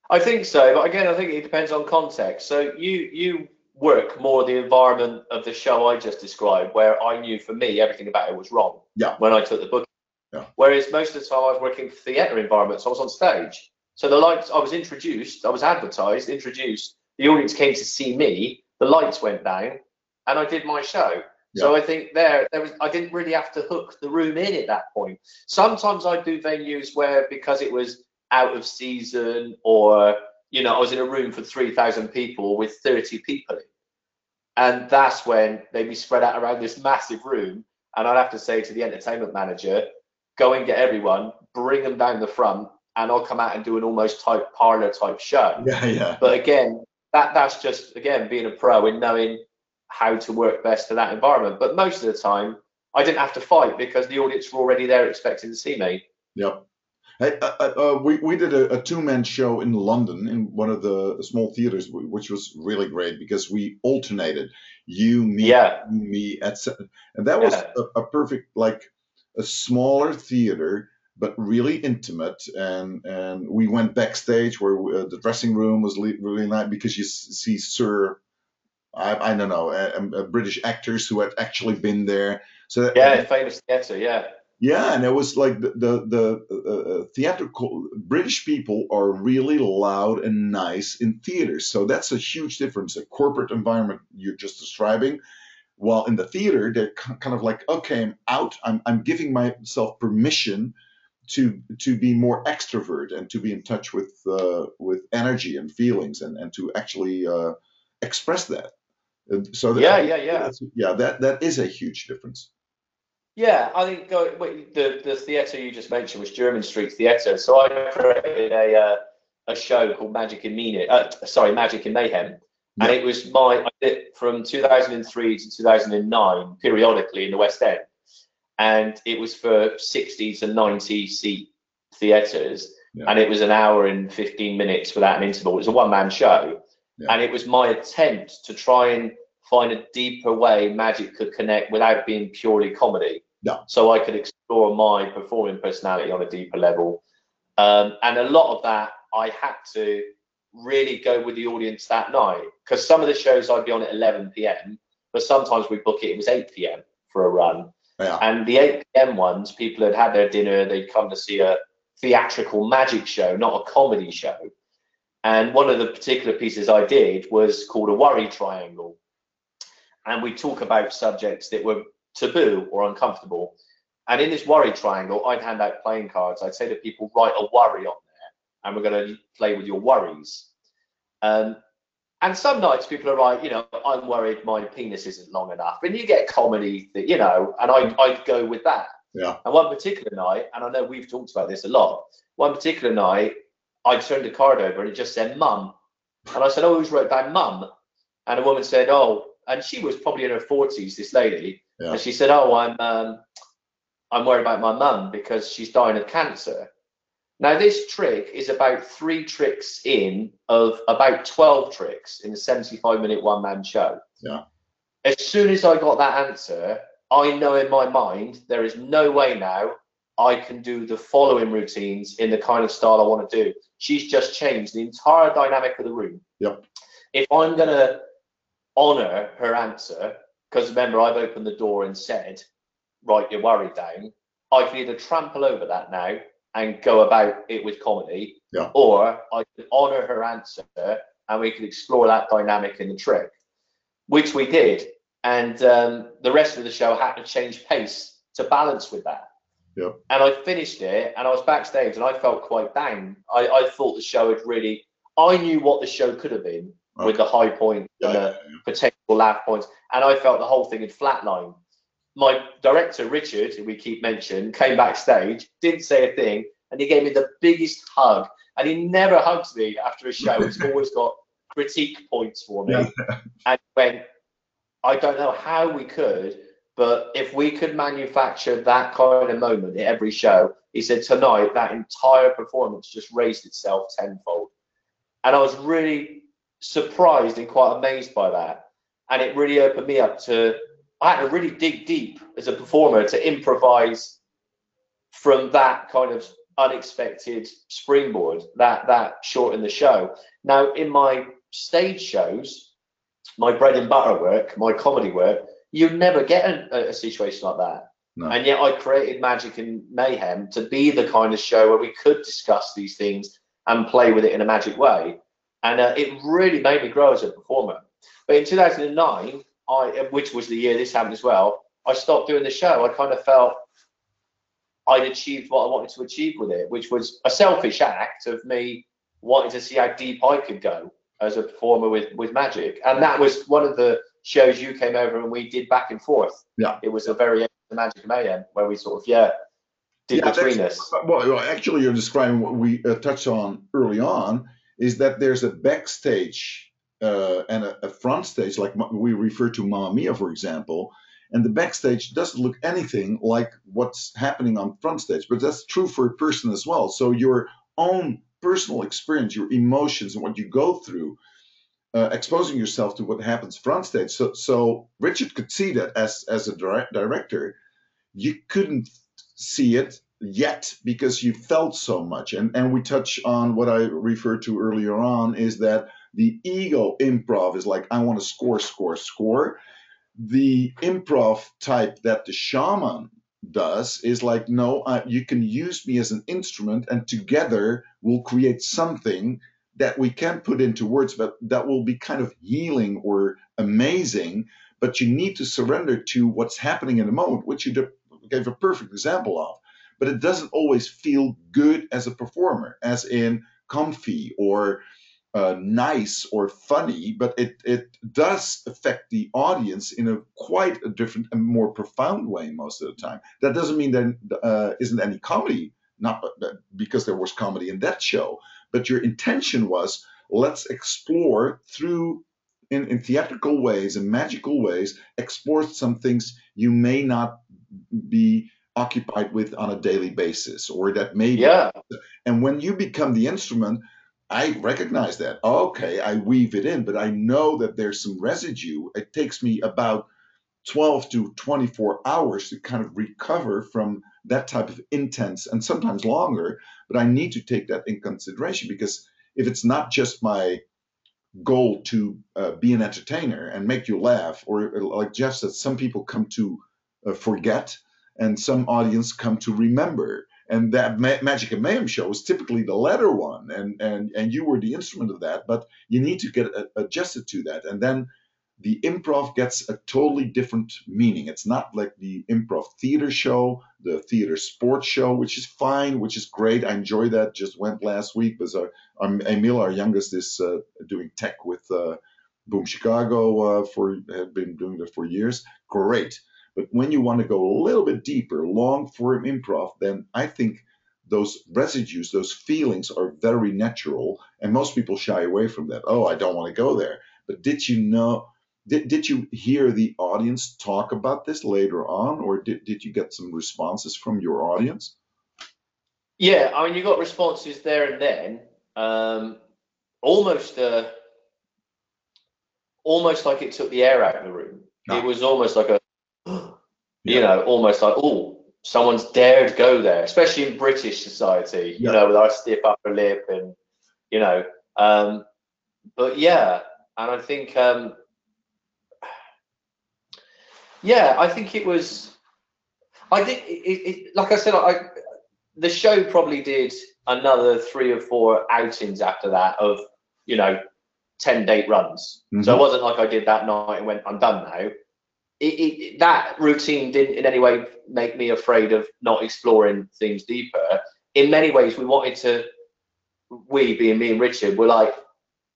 I think so, but again, I think it depends on context. So you you work more the environment of the show I just described, where I knew for me everything about it was wrong. Yeah. When I took the book. Yeah. Whereas most of the time I was working theatre environments, I was on stage. So the lights, I was introduced, I was advertised, introduced. The audience came to see me. The lights went down, and I did my show. So I think there, there was, I didn't really have to hook the room in at that point. Sometimes I do venues where because it was out of season, or you know, I was in a room for three thousand people with thirty people and that's when they'd be spread out around this massive room, and I'd have to say to the entertainment manager, go and get everyone, bring them down the front, and I'll come out and do an almost type parlor type show. Yeah, yeah. But again, that that's just again being a pro and knowing how to work best in that environment. But most of the time, I didn't have to fight because the audience were already there expecting to see me. Yep. Hey, uh, uh, uh, we we did a, a two man show in London in one of the small theaters, which was really great because we alternated you, me, Yeah. me, etc. And that was Yeah. a, a perfect like a smaller theater, but really intimate. And and we went backstage where uh, the dressing room was le- really nice because you s- see Sir, I, I don't know, uh, uh, British actors who had actually been there. So that- Yeah, famous theatre. Yeah. yeah, and it was like the the, the uh, uh, theatrical British people are really loud and nice in theaters, so that's a huge difference. A corporate environment you're just describing, while in the theater they're kind of like, okay, I'm out. I'm I'm giving myself permission to to be more extrovert and to be in touch with uh, with energy and feelings and and to actually uh, express that. And So that, Yeah, yeah, yeah. yeah, that that is a huge difference. Yeah, I think go, wait, the the theatre you just mentioned was Jermyn Street Theatre. So I created a uh, a show called Magic in Meaning. Uh, sorry, Magic in Mayhem, and it was my I did from 2003 to 2009 periodically in the West End, and it was for 60 to 90 seat theatres, Yeah. and it was an hour and 15 minutes without an interval. It was a one man show, Yeah. and it was my attempt to try and find a deeper way magic could connect without being purely comedy Yeah. so I could explore my performing personality on a deeper level. Um, and a lot of that I had to really go with the audience that night because some of the shows I'd be on at 11 p.m., but sometimes we book it, it was 8 p.m. for a run. Yeah. And the 8 p.m. ones, people had had their dinner, they'd come to see a theatrical magic show, not a comedy show. And one of the particular pieces I did was called a worry triangle. And we talk about subjects that were taboo or uncomfortable. And in this worry triangle, I'd hand out playing cards. I'd say to people, write a worry on there, and we're going to play with your worries. Um, and some nights people are like, you know, I'm worried my penis isn't long enough. And you get comedy, that, you know, and I'd, I'd go with that. Yeah. And one particular night, and I know we've talked about this a lot, one particular night, I turned the card over and it just said mum. And I said, oh, who's wrote down mum? And a woman said, oh, and she was probably in her 40s, this lady. Yeah. And she said, oh, I'm, um, I'm worried about my mum because she's dying of cancer. Now, this trick is about three tricks in of about 12 tricks in a 75 minute one man show. Yeah. As soon as I got that answer, I know in my mind there is no way now I can do the following routines in the kind of style I want to do. She's just changed the entire dynamic of the room. Yep. If I'm going to honor her answer, because remember, I've opened the door and said, write your worry down, I can either trample over that now and go about it with comedy, Yeah. or I could honor her answer and we could explore that dynamic in the trick, which we did. And um, the rest of the show had to change pace to balance with that. Yep. And I finished it and I was backstage and I felt quite down. I, I thought the show had really, I knew what the show could have been with the high point Yeah, and yeah, the potential laugh points. And I felt the whole thing had flatlined. My director, Richard, who we keep mentioning, came backstage, didn't say a thing, and he gave me the biggest hug. And he never hugs me after a show. He's always got critique points for me. Yeah. And when I don't know how we could, but if we could manufacture that kind of moment at every show, he said tonight that entire performance just raised itself tenfold. And I was really surprised and quite amazed by that. And it really opened me up to I had to really dig deep as a performer to improvise from that kind of unexpected springboard that that short in the show. Now in my stage shows, my bread and butter work, my comedy work, you never get a, a situation like that. No. And yet I created Magic and Mayhem to be the kind of show where we could discuss these things and play with it in a magic way. And uh, it really made me grow as a performer. But in 2009, I, which was the year this happened as well, I stopped doing the show. I kind of felt I'd achieved what I wanted to achieve with it, which was a selfish act of me wanting to see how deep I could go as a performer with, with magic. And that was one of the shows you came over and we did back and forth. Yeah. It was a very Magic Mayhem, where we sort of yeah did Yeah, between us. Well, well, actually, you're describing what we uh, touched on early on is that there's a backstage uh, and a, a front stage, like we refer to Mamma Mia, for example. And the backstage doesn't look anything like what's happening on front stage, but that's true for a person as well. So your own personal experience, your emotions, and what you go through, uh, exposing yourself to what happens front stage. So, so Richard could see that as as a direct, director, you couldn't see it yet because you felt so much. And and we touch on what I referred to earlier on is that the ego improv is like I want to score, score, score. The improv type that the shaman does is like no, you can use me as an instrument, and together we'll create something that we can't put into words, but that will be kind of healing or amazing. But you need to surrender to what's happening in the moment, which you gave a perfect example of. But it doesn't always feel good as a performer, as in comfy or uh, nice or funny, but it, it does affect the audience in a quite a different and more profound way most of the time. That doesn't mean there uh, isn't any comedy, not because there was comedy in that show, but your intention was let's explore through in, in theatrical ways and magical ways, explore some things you may not be occupied with on a daily basis or that maybe Yeah, and when you become the instrument, I recognize that. Okay, I weave it in, but I know that there's some residue. It takes me about 12 to 24 hours to kind of recover from that type of intense and sometimes longer. But I need to take that in consideration because if it's not just my goal to uh, be an entertainer and make you laugh, or like Jeff said, some people come to uh, forget and some audience come to remember and that Ma- Magic and Mayhem show is typically the latter one, and and and you were the instrument of that, but you need to get a- adjusted to that, and then the improv gets a totally different meaning. It's not like the improv theater show, the theater sports show, which is fine, which is great. I enjoy that. Just went last week. Was our, our Emil, our youngest, is uh, doing tech with uh, Boom Chicago uh, for had been doing that for years. Great. But when you want to go a little bit deeper, long form improv, then I think those residues, those feelings are very natural. And most people shy away from that. Oh, I don't want to go there. But did you know? Did, did you hear the audience talk about this later on, or did, did you get some responses from your audience? yeah. I mean, you got responses there and then. Um, almost, uh, almost like it took the air out of the room. Ah. It was almost like a, Yeah. you know, almost like oh, someone's dared go there, especially in British society. You Yeah. know, with our stiff upper lip and you know. Um, but yeah, and I think, um, yeah, I think it was. I think it, it, it like I said, I the show probably did another three or four outings after that of you know 10 date runs so Mhm. it wasn't like i did that night and went i'm done now it, it, that routine didn't in any way make me afraid of not exploring things deeper. In many ways we wanted to we being me and richard were like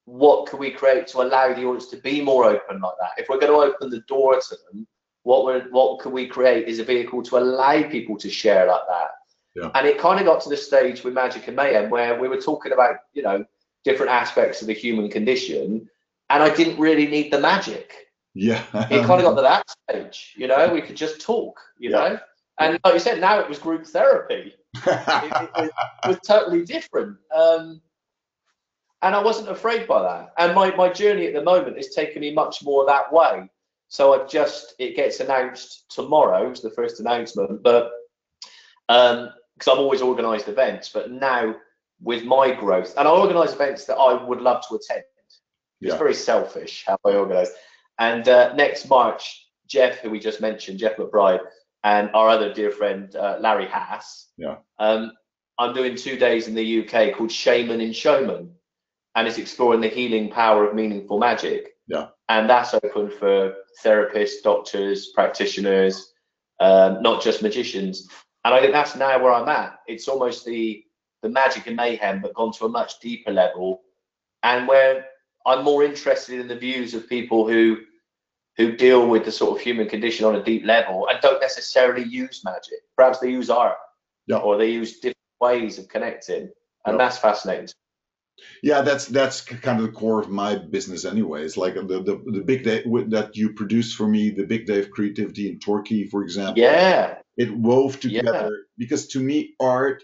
what can we create to allow the audience to be more open like that? If we're going to open the door to them what we what can we create is a vehicle to allow people to share like that. Yeah. and it kind of got to the stage with magic and mayhem where we were talking about you know different aspects of the human condition and i didn't really need the magic Yeah. it kind of got to that stage you know we could just talk you Yeah. know and like you said now it was group therapy it, it, was, it was totally different um, and i wasn't afraid by that and my, my journey at the moment is taking me much more that way so i've just it gets announced tomorrow it's the first announcement but um because i've always organized events but now with my growth and i organize events that i would love to attend it's Yeah. very selfish how i organize and uh, next march jeff who we just mentioned jeff mcbride and our other dear friend uh, larry hass. Yeah. um, i'm doing two days in the uk called shaman in showman and it's exploring the healing power of meaningful magic. Yeah. and that's open for therapists doctors practitioners um, not just magicians. And i think that's now where i'm at. It's almost the the magic and mayhem but gone to a much deeper level. And where i'm more interested in the views of people who who deal with the sort of human condition on a deep level and don't necessarily use magic. Perhaps they use art, Yeah. or they use different ways of connecting, and Yeah. that's fascinating. Yeah, that's that's kind of the core of my business, anyways. Like the the, the big day that you produce for me, the big day of creativity in Turkey, for example. Yeah, it wove Yeah. together because to me art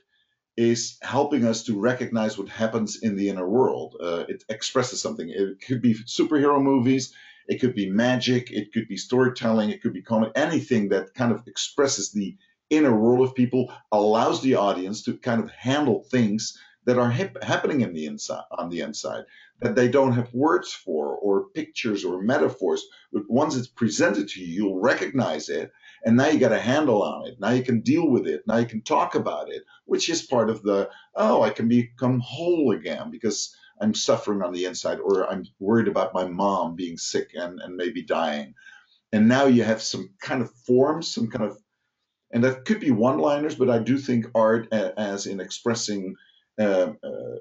is helping us to recognize what happens in the inner world. Uh, it expresses something. It could be superhero movies. It could be magic. It could be storytelling. It could be comedy anything that kind of expresses the inner world of people allows the audience to kind of handle things that are hip, happening in the inside on the inside that they don't have words for or pictures or metaphors. But once it's presented to you you'll recognize it and now you got a handle on it. Now you can deal with it. Now you can talk about it which is part of the oh i can become whole again because i'm suffering on the inside or i'm worried about my mom being sick and, and maybe dying. And now you have some kind of forms some kind of and that could be one liners but i do think art as in expressing uh, uh,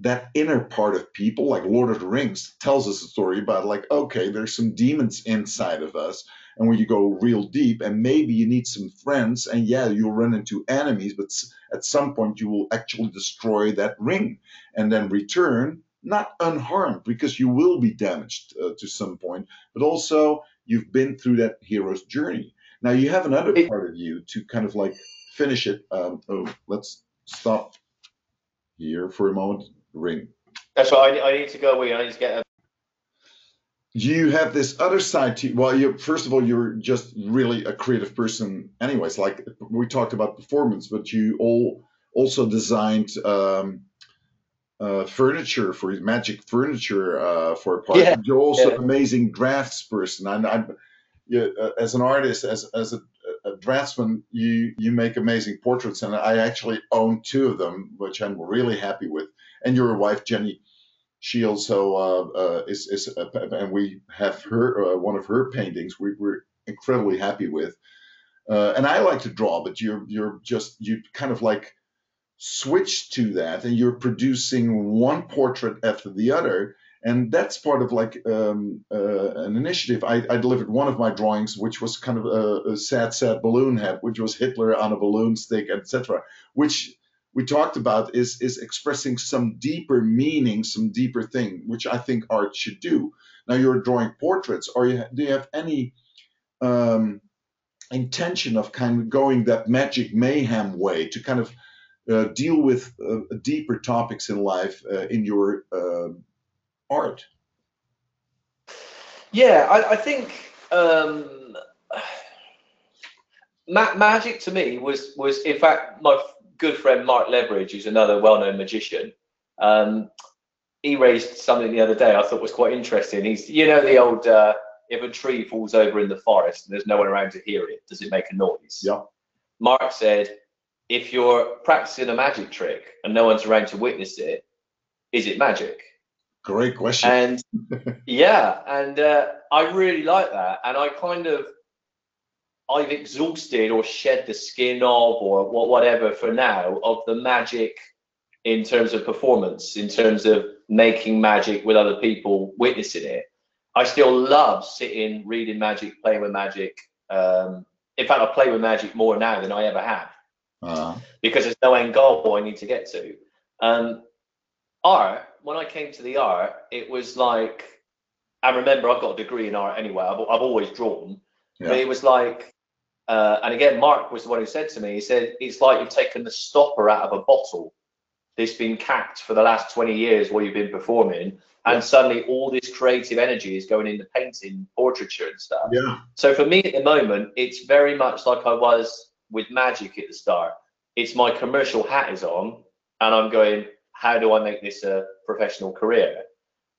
that inner part of people like lord of the rings tells us a story about like okay there's some demons inside of us and when you go real deep and maybe you need some friends and yeah you'll run into enemies but at some point you will actually destroy that ring and then return not unharmed because you will be damaged uh, to some point but also you've been through that hero's journey now you have another part of you to kind of like finish it um, oh let's stop here for a moment ring that's why I, I need to go away. I need to get a you have this other side to well you first of all you're just really a creative person anyways like we talked about performance but you all also designed um uh, furniture for magic furniture uh, for a party. Yeah, You're also yeah. an amazing drafts person, and I'm, yeah, uh, as an artist, as as a, a draftsman, you you make amazing portraits, and I actually own two of them, which I'm really happy with. And your wife Jenny she also uh, uh, is, is uh, and we have her uh, one of her paintings we, we're incredibly happy with. And i like to draw but you're you're just you kind of like switch to that and you're producing one portrait after the other. And that's part of like um, uh, an initiative. I, I delivered one of my drawings which was kind of a, a sad sad balloon head which was hitler on a balloon stick etc which we talked about is is expressing some deeper meaning, some deeper thing, which I think art should do. Now you're drawing portraits, or you, do you have any um, intention of kind of going that magic mayhem way to kind of uh, deal with uh, deeper topics in life uh, in your uh, art? Yeah, I, I think um, ma- magic to me was was in fact my good friend Mark Leveridge, who's another well-known magician. Um, he raised something the other day I thought was quite interesting. He's you know the old uh, if a tree falls over in the forest and there's no one around to hear it, does it make a noise? Yeah. Mark said, if you're practicing a magic trick and no one's around to witness it, is it magic? Great question. And yeah, and uh, I really like that. And I kind of, I've exhausted or shed the skin of or whatever for now of the magic in terms of performance, in terms of making magic with other people witnessing it. I still love sitting, reading magic, playing with magic. Um, in fact, I play with magic more now than I ever have uh, because there's no end goal I need to get to. Um, art, when I came to the art, it was like, and remember, I've got a degree in art anyway. I've, I've always drawn, but it was like, uh, and again, Mark was the one who said to me, he said, it's like you've taken the stopper out of a bottle that's been capped for the last 20 years while you've been performing, and Yeah. suddenly all this creative energy is going into painting, portraiture, and stuff. yeah. So for me at the moment, it's very much like I was with magic at the start. It's my commercial hat is on, and I'm going, how do I make this a professional career?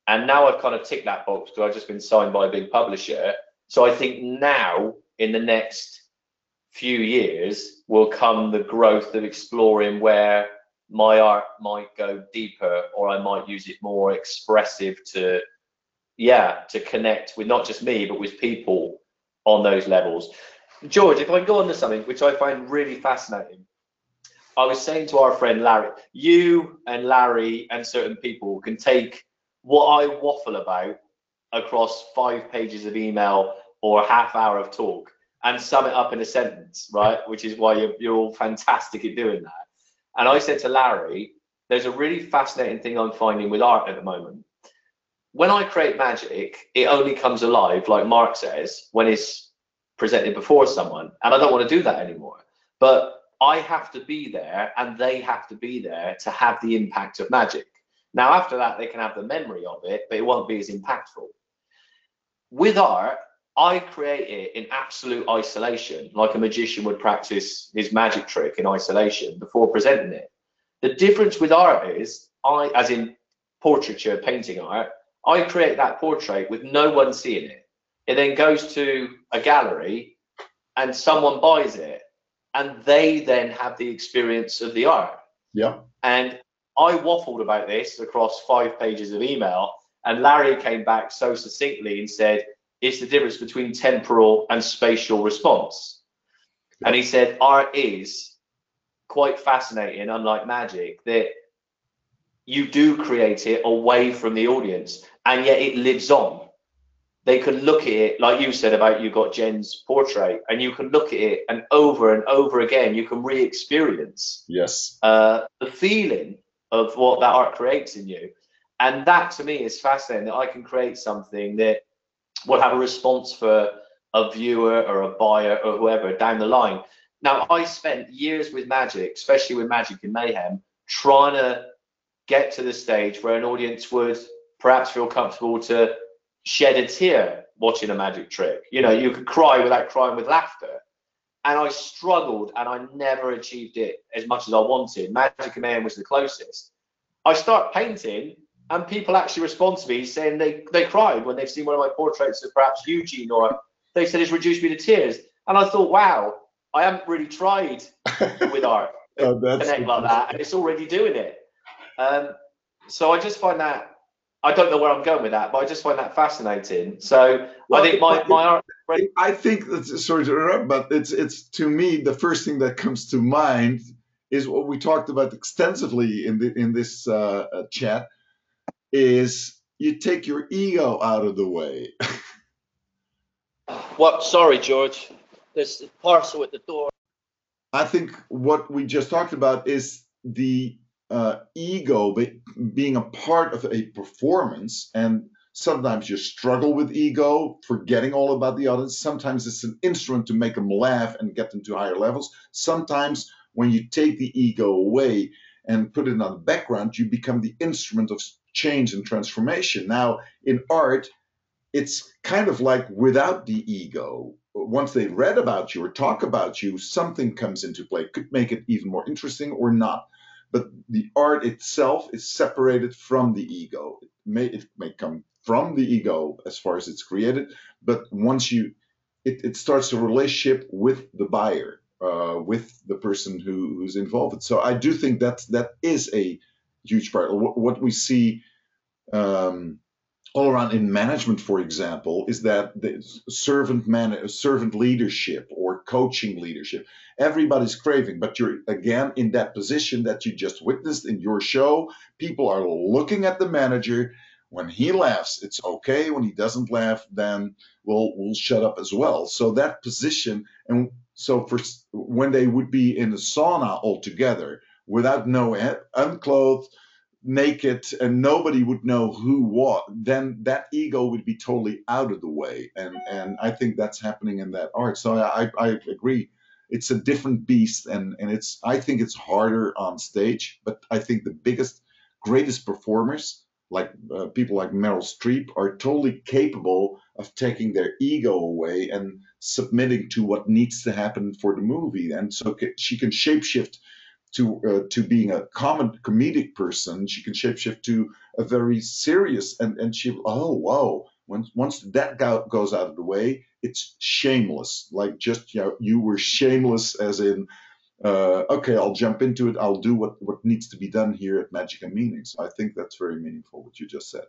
And now I've kind of ticked that box because I've just been signed by a big publisher. So I think now in the next few years will come the growth of exploring where my art might go deeper or I might use it more expressive to yeah, to connect with not just me, but with people on those levels. George, if I can go on to something which I find really fascinating, I was saying to our friend Larry, you and Larry and certain people can take what I waffle about across five pages of email or a half hour of talk and sum it up in a sentence, right? Which is why you're, you're all fantastic at doing that. And I said to Larry, there's a really fascinating thing I'm finding with art at the moment. When I create magic, it only comes alive, like Mark says, when it's presented before someone. And I don't want to do that anymore. But I have to be there and they have to be there to have the impact of magic. Now, after that, they can have the memory of it, but it won't be as impactful. With art, I create it in absolute isolation, like a magician would practice his magic trick in isolation before presenting it. The difference with art is, I, as in portraiture, painting art, I create that portrait with no one seeing it. It then goes to a gallery and someone buys it and they then have the experience of the art. Yeah. And I waffled about this across five pages of email, and Larry came back so succinctly and said, It's the difference between temporal and spatial response. And he said, Art is quite fascinating, unlike magic, that you do create it away from the audience, and yet it lives on. They can look at it like you said about you got Jen's portrait, and you can look at it and over and over again you can re-experience yes. uh, the feeling of what that art creates in you, and that to me is fascinating that I can create something that will have a response for a viewer or a buyer or whoever down the line. Now I spent years with magic, especially with Magic and Mayhem, trying to get to the stage where an audience would perhaps feel comfortable to shed a tear watching a magic trick. You know, you could cry without crying with laughter. And I struggled and I never achieved it as much as I wanted. Magic Man was the closest. I start painting and people actually respond to me saying they, they cried when they've seen one of my portraits of perhaps Eugene or they said it's reduced me to tears. And I thought, wow, I haven't really tried with art oh, connect like that and it's already doing it. Um, so I just find that I don't know where I'm going with that, but I just find that fascinating. So well, I think my my art. I think that's sorry to interrupt, but it's it's to me the first thing that comes to mind is what we talked about extensively in the in this uh, uh chat is you take your ego out of the way. what? Sorry, George. There's a parcel at the door. I think what we just talked about is the uh, ego be, being a part of a performance and sometimes you struggle with ego forgetting all about the audience sometimes it's an instrument to make them laugh and get them to higher levels sometimes when you take the ego away and put it on the background you become the instrument of change and transformation now in art it's kind of like without the ego once they read about you or talk about you something comes into play could make it even more interesting or not but the art itself is separated from the ego. It may it may come from the ego as far as it's created, but once you it, it starts a relationship with the buyer, uh, with the person who, who's involved. So I do think that that is a huge part. What, what we see um, all around in management, for example, is that the servant man, servant leadership or coaching leadership, everybody's craving. But you're again in that position that you just witnessed in your show. People are looking at the manager. When he laughs, it's okay. When he doesn't laugh, then we'll we'll shut up as well. So that position, and so for when they would be in a sauna altogether without no unclothed naked and nobody would know who what then that ego would be totally out of the way. And and i think that's happening in that art. So i i agree. It's a different beast and and it's i think it's harder on stage but i think the biggest greatest performers like uh, people like meryl streep are totally capable of taking their ego away and submitting to what needs to happen for the movie. And so she can shapeshift to uh, to being a common comedic person. She can shapeshift to a very serious and and she oh wow once once that go, goes out of the way, it's shameless. Like just you know you were shameless as in. Uh, okay, I'll jump into it. I'll do what, what needs to be done here at Magic and Meaning. So I think that's very meaningful what you just said.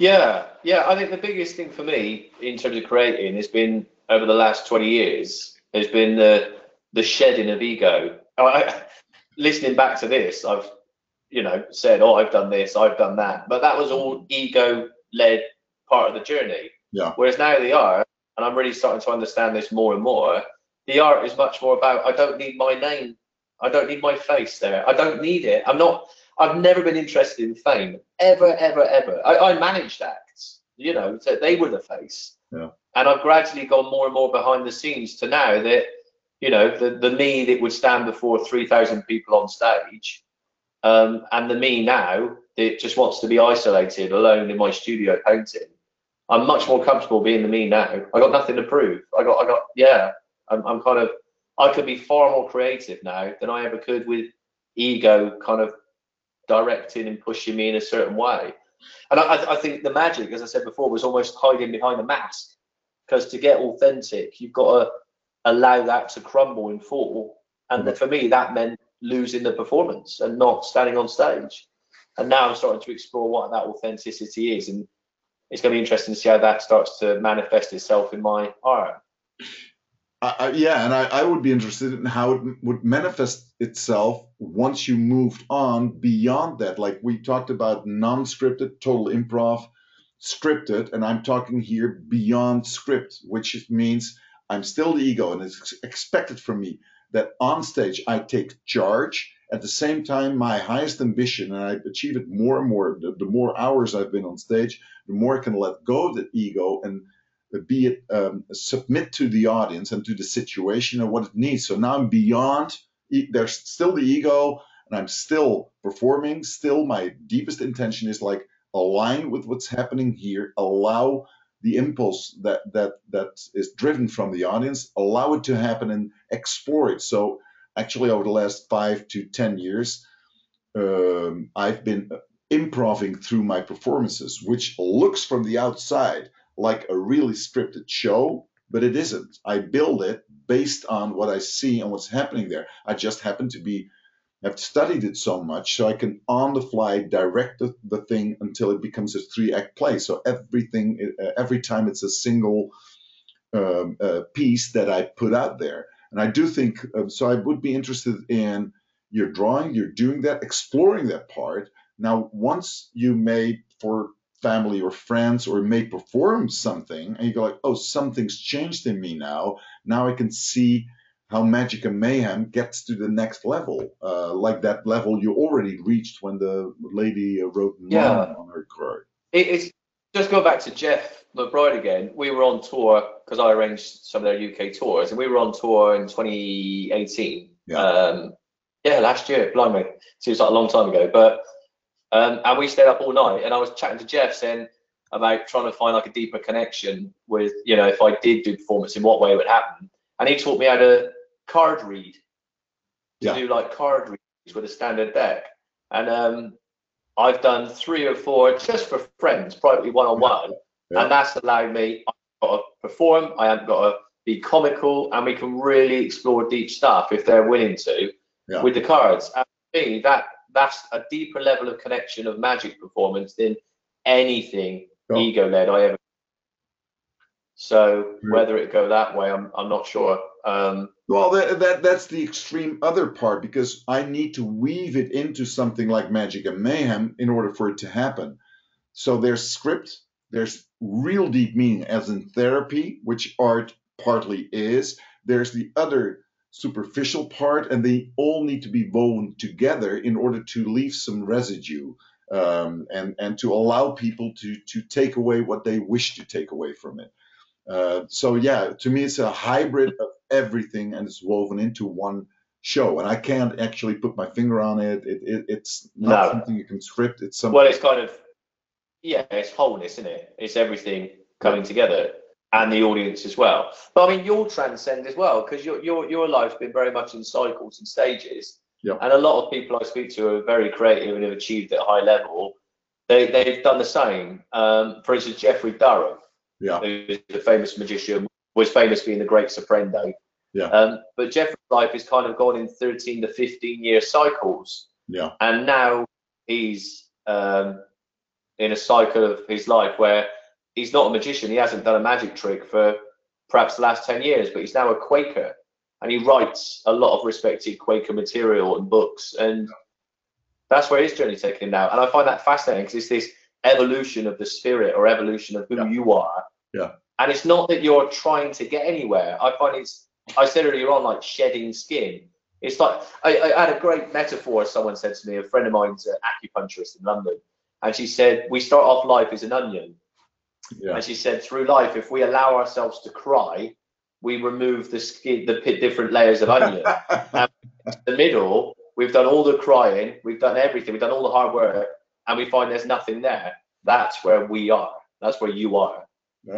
Yeah, yeah. I think the biggest thing for me in terms of creating has been over the last twenty years has been the the shedding of ego. I, listening back to this, I've you know said, "Oh, I've done this, I've done that," but that was all ego-led part of the journey. Yeah. Whereas now the art, and I'm really starting to understand this more and more, the art is much more about I don't need my name, I don't need my face there, I don't need it. I'm not. I've never been interested in fame ever, ever, ever. I, I managed acts, you know, so they were the face. Yeah. And I've gradually gone more and more behind the scenes to now that, you know, the, the me that would stand before 3,000 people on stage um, and the me now that just wants to be isolated alone in my studio painting. I'm much more comfortable being the me now. I got nothing to prove. I got, I got, yeah, I'm, I'm kind of, I could be far more creative now than I ever could with ego kind of directing and pushing me in a certain way. And I, I think the magic, as I said before, was almost hiding behind a mask. Because to get authentic, you've got to allow that to crumble and fall. And for me, that meant losing the performance and not standing on stage. And now I'm starting to explore what that authenticity is. And it's going to be interesting to see how that starts to manifest itself in my art. I, yeah, and I, I would be interested in how it would manifest itself once you moved on beyond that. Like we talked about non-scripted, total improv, scripted, and I'm talking here beyond script, which means I'm still the ego, and it's expected from me that on stage I take charge. At the same time, my highest ambition, and I achieve it more and more. The, the more hours I've been on stage, the more I can let go of the ego and be it um, submit to the audience and to the situation and what it needs. So now I'm beyond. There's still the ego, and I'm still performing. Still, my deepest intention is like align with what's happening here. Allow the impulse that that that is driven from the audience. Allow it to happen and explore it. So actually, over the last five to ten years, um, I've been improving through my performances, which looks from the outside like a really scripted show, but it isn't. I build it based on what I see and what's happening there. I just happen to be have studied it so much so I can on the fly direct the, the thing until it becomes a three act play. So everything, uh, every time it's a single um, uh, piece that I put out there. And I do think uh, so. I would be interested in your drawing, you're doing that, exploring that part. Now, once you may, for family or friends or may perform something and you go like oh something's changed in me now now i can see how magic and mayhem gets to the next level uh, like that level you already reached when the lady wrote Yeah. on her card It, it's just go back to Jeff McBride again. We were on tour because I arranged some of their UK tours, and we were on tour in 2018. Yeah. Um, yeah, last year. Blimey, seems like a long time ago. But um, and we stayed up all night, and I was chatting to Jeff saying about trying to find like a deeper connection with, you know, if I did do performance, in what way it would happen. And he taught me how to card read, to Yeah. do like card reads with a standard deck. And um, I've done three or four just for friends, privately one on one, and that's allowed me. I've got to perform. I haven't got to be comical, and we can really explore deep stuff if they're willing to Yeah. with the cards. And for me, that that's a deeper level of connection of magic performance than anything Yeah. ego led I ever. So whether it go that way, I'm I'm not sure. Um, Well, that, that that's the extreme other part because I need to weave it into something like Magic and Mayhem in order for it to happen. So there's script, there's real deep meaning, as in therapy, which art partly is. There's the other superficial part, and they all need to be woven together in order to leave some residue um, and and to allow people to to take away what they wish to take away from it. Uh, so yeah, to me, it's a hybrid of everything, and it's woven into one show. And I can't actually put my finger on it. it, it it's not No. something you can script. It's something. well, it's kind of yeah, it's wholeness, isn't it? It's everything coming together, and the audience as well. But I mean, you'll transcend as well because your your your life's been very much in cycles and stages. Yeah. And a lot of people I speak to are very creative and have achieved at a high level. They they've done the same. Um, for instance, Geoffrey Durham. Yeah, who's the famous magician, was famous being the great Soprendo. Yeah. Um, but Geoffrey's life has kind of gone in 13 to 15 year cycles. yeah, And now he's um, in a cycle of his life where he's not a magician. He hasn't done a magic trick for perhaps the last 10 years, but he's now a Quaker. And he writes a lot of respected Quaker material and books. And that's where his journey's taken him now. And I find that fascinating because it's this evolution of the spirit or evolution of who Yeah. you are. Yeah. And it's not that you're trying to get anywhere. I find it's, I said earlier on, like shedding skin. It's like, I, I had a great metaphor, someone said to me, a friend of mine's an acupuncturist in London. And she said, we start off life as an onion. Yeah. And she said, through life, if we allow ourselves to cry, we remove the skin, the different layers of onion. the middle, we've done all the crying, we've done everything, we've done all the hard work, and we find there's nothing there. That's where we are. That's where you are.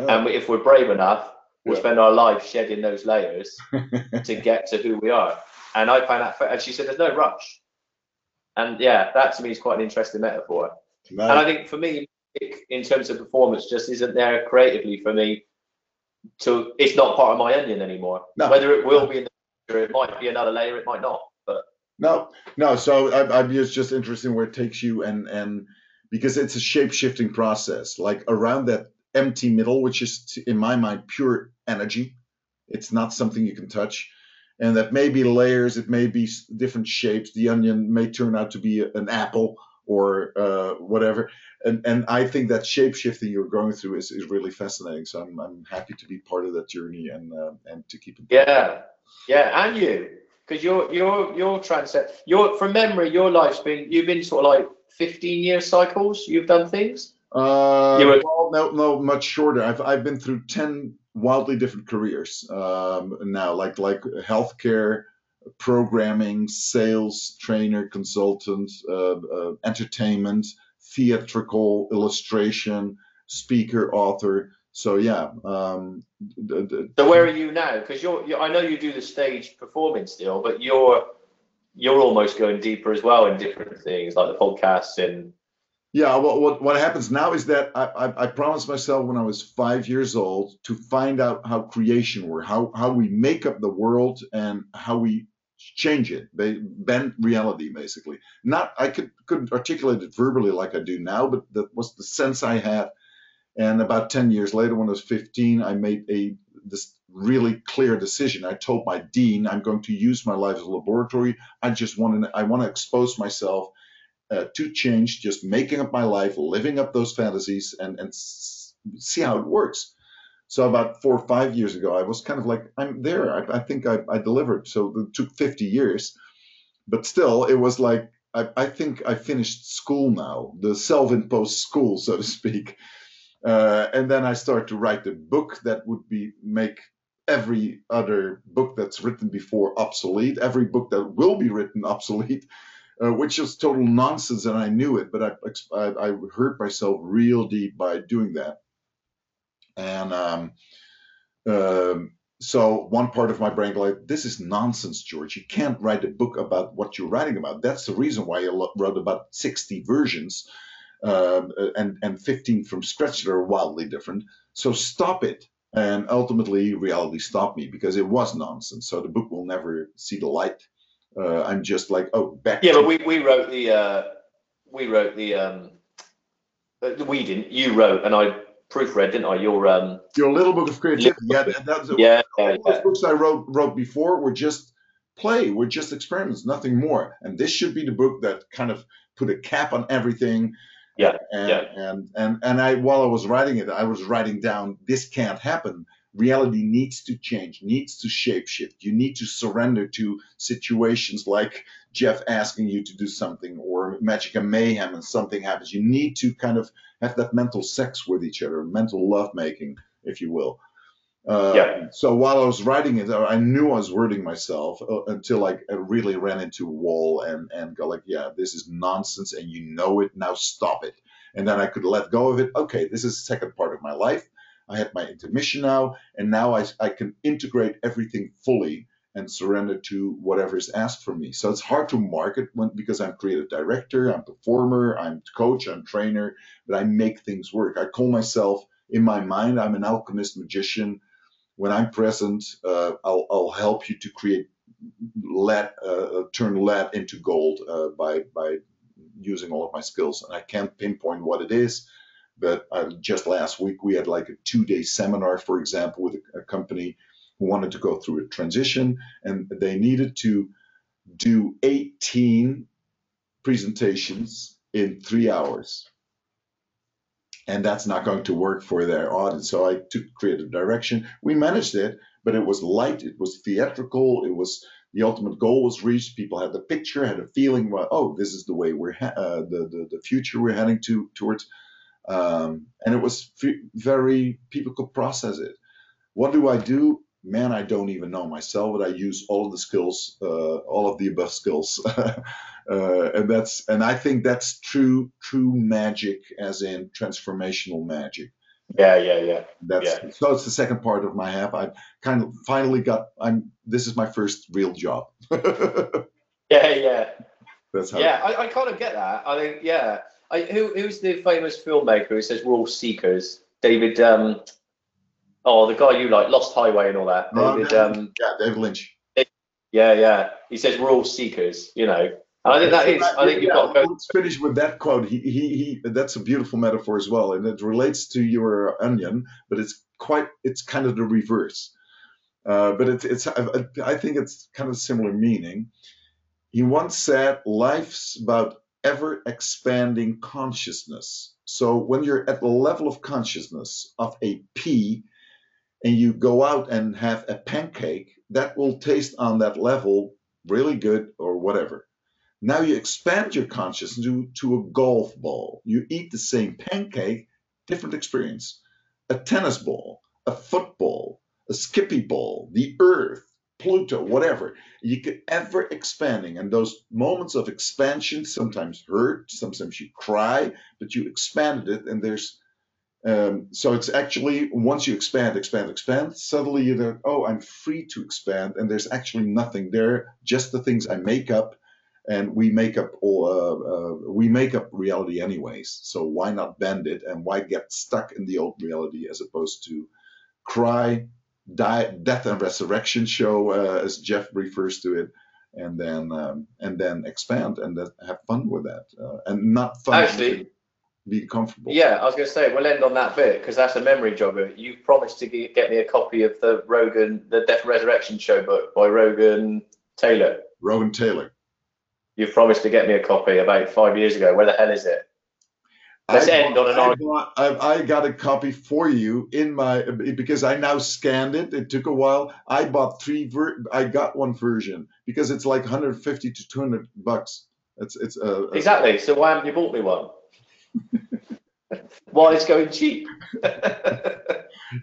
And if we're brave enough, we'll Yeah. spend our life shedding those layers to get to who we are. And I find that, and she said, there's no rush. And yeah, that to me is quite an interesting metaphor. And I think for me, in terms of performance, just isn't there creatively for me to. It's not part of my onion anymore. No. Whether it will be in the future, it might be another layer, it might not. No, no. So I, I'm just just where it takes you, and and because it's a shape shifting process, like around that empty middle, which is in my mind pure energy. It's not something you can touch, and that may be layers. It may be different shapes. The onion may turn out to be an apple or uh, whatever. And and I think that shape shifting you're going through is, is really fascinating. So I'm I'm happy to be part of that journey and uh, and to keep it. yeah, yeah, and you, because you're you're you're transcend. You're from memory, your life's been you've been sort of like 15 year cycles. You've done things. Uh, You were- well, no, no, much shorter. I've I've been through ten wildly different careers um, now, like like healthcare, programming, sales, trainer, consultant, uh, uh, entertainment, theatrical, illustration, speaker, author. So yeah, um, So where are you now? Because you're, you I know you do the stage performing still, but you're you're almost going deeper as well in different things like the podcasts and Yeah, what, what what happens now is that I, I I promised myself when I was five years old to find out how creation works, how how we make up the world and how we change it, they bend reality basically. Not I could couldn't articulate it verbally like I do now, but that was the sense I had. And about ten years later, when I was fifteen, I made a this really clear decision. I told my dean, I'm going to use my life as a laboratory. I just want to I want to expose myself uh, to change, just making up my life, living up those fantasies, and and see how it works. So about four or five years ago, I was kind of like, I'm there. I, I think I, I delivered. So it took 50 years, but still, it was like I, I think I finished school now, the self-imposed school, so to speak. Uh, and then I started to write a book that would be make every other book that's written before obsolete, every book that will be written obsolete uh, which is total nonsense, and I knew it, but I, I, I hurt myself real deep by doing that. And um, um, so one part of my brain like, this is nonsense, George. You can't write a book about what you're writing about. That's the reason why I wrote about 60 versions um, and and 15 from scratch that are wildly different. So stop it. And ultimately, reality stopped me because it was nonsense. So the book will never see the light. Uh, I'm just like, oh, back. yeah. But we, we wrote the uh, we wrote the um, uh, we didn't. You wrote and I proofread, didn't I? Your um, your little book of creativity. Yeah, that, that's yeah, yeah, all those yeah. books I wrote wrote before were just play, were just experiments, nothing more. And this should be the book that kind of put a cap on everything. Yeah, And yeah. and and and I while I was writing it, I was writing down this can't happen. Reality needs to change, needs to shapeshift. You need to surrender to situations like Jeff asking you to do something or Magic and Mayhem and something happens. You need to kind of have that mental sex with each other, mental lovemaking, if you will. Uh, Yeah. So while I was writing it, I knew I was wording myself uh, until like I really ran into a wall and and go like, yeah, this is nonsense, and you know it. Now stop it. And then I could let go of it. Okay, this is the second part of my life. I had my intermission now, and now I I can integrate everything fully and surrender to whatever is asked from me. So it's hard to market when because I'm creative director, I'm performer, I'm coach, I'm trainer, but I make things work. I call myself in my mind, I'm an alchemist magician when I'm present, uh, I'll, I'll help you to create lead, uh, turn lead into gold uh, by by using all of my skills. And I can't pinpoint what it is, but uh, just last week we had like a two-day seminar, for example, with a, a company who wanted to go through a transition, and they needed to do 18 presentations in three hours. And that's not going to work for their audience. So I took creative direction. We managed it, but it was light, it was theatrical, it was the ultimate goal was reached. People had the picture, had a feeling, well, oh, this is the way we're uh, the, the the future we're heading to towards, um, and it was very people could process it. What do I do? Man, I don't even know myself, but I use all of the skills, uh, all of the above skills, uh, and that's and I think that's true true magic, as in transformational magic. Yeah, yeah, yeah. That's Yeah. so. It's the second part of my half. I kind of finally got. I'm. This is my first real job. Yeah, yeah. That's how. Yeah, I, I kind of get that. I think, yeah. I, who, who's the famous filmmaker who says we're all seekers? David, um, oh, the guy you like, Lost Highway and all that. Oh, David, no. um, Yeah, David Lynch. yeah, yeah. He says we're all seekers, you know. And I think that is, I think you've got to go. Let's finish with that quote. He, he, he. That's a beautiful metaphor as well, and it relates to your onion, but it's quite. It's kind of the reverse. Uh, but it's. It's. I, I think it's kind of similar meaning. He once said, "Life's about ever expanding consciousness." So when you're at the level of consciousness of a pea, and you go out and have a pancake, that will taste on that level really good or whatever. Now you expand your consciousness to, to a golf ball. You eat the same pancake, different experience. A tennis ball, a football, a skippy ball, the earth, Pluto, whatever. You get ever expanding. And those moments of expansion sometimes hurt, sometimes you cry, but you expanded it. And there's, um, so it's actually once you expand, expand, expand, suddenly you're there, oh, I'm free to expand. And there's actually nothing there, just the things I make up and we make up all uh, uh, we make up reality anyways so why not bend it and why get stuck in the old reality as opposed to cry die death and resurrection show uh, as jeff refers to it and then um, and then expand and that, have fun with that uh, and not fun Actually- be comfortable Yeah, I was going to say we'll end on that bit because that's a memory jogger. You promised to get me a copy of the Rogan, the Death Resurrection Show book by Rogan Taylor. Rogan taylor You've promised to get me a copy about five years ago. Where the hell is it? Let's I end bought- on an I argument. I, I got a copy for you in my because I now scanned it. It took a while. I bought three. Ver, I got one version because it's like 150 to 200 bucks. It's it's uh, Exactly. So why haven't you bought me one? why it's going cheap?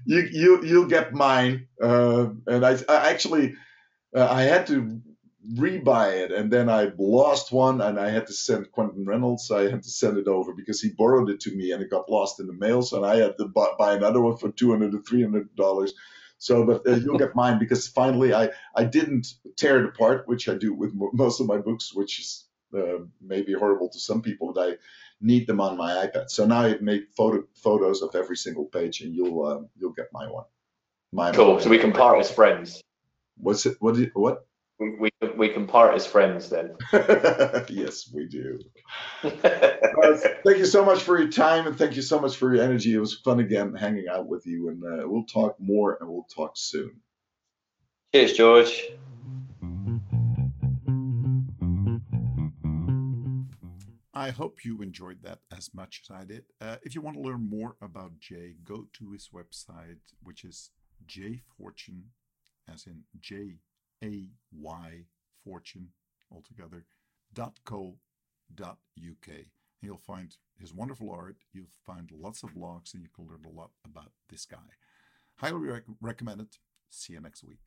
you you you'll get mine. Uh, and I, I actually uh, I had to rebuy it and then I lost one and I had to send Quentin Reynolds. I had to send it over because he borrowed it to me and it got lost in the mail. So I had to buy, buy another one for 200 to 300 dollars. So, but uh, you'll get mine because finally I I didn't tear it apart, which I do with mo- most of my books, which is uh, maybe horrible to some people, but I need them on my iPad. So now I've made photo photos of every single page, and you'll uh, you'll get my one. My Cool. So we can part as friends. What's it? What? you- What? We, we, we can part as friends then. yes, we do. Uh, thank you so much for your time, and thank you so much for your energy. It was fun again hanging out with you, and uh, we'll talk more, and we'll talk soon. Cheers, George. I hope you enjoyed that as much as I did. Uh, if you want to learn more about Jay, go to his website, which is jayfortune, as in J A Y fortune altogether, dot co dot uk. And you'll find his wonderful art. You'll find lots of blogs, and you can learn a lot about this guy. Highly rec- recommend it. See you next week.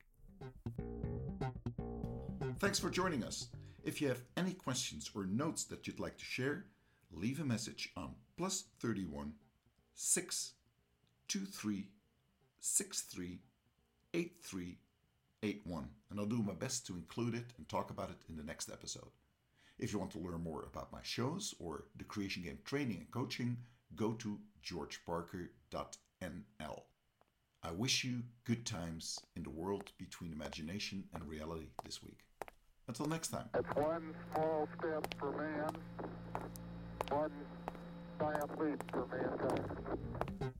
Thanks for joining us. If you have any questions or notes that you'd like to share, leave a message on plus 31 623 63 8381, and I'll do my best to include it and talk about it in the next episode. If you want to learn more about my shows or the Creation Game training and coaching, go to georgeparker.nl. I wish you good times in the world between imagination and reality this week. Until next time. That's one small step for man, one giant leap for mankind.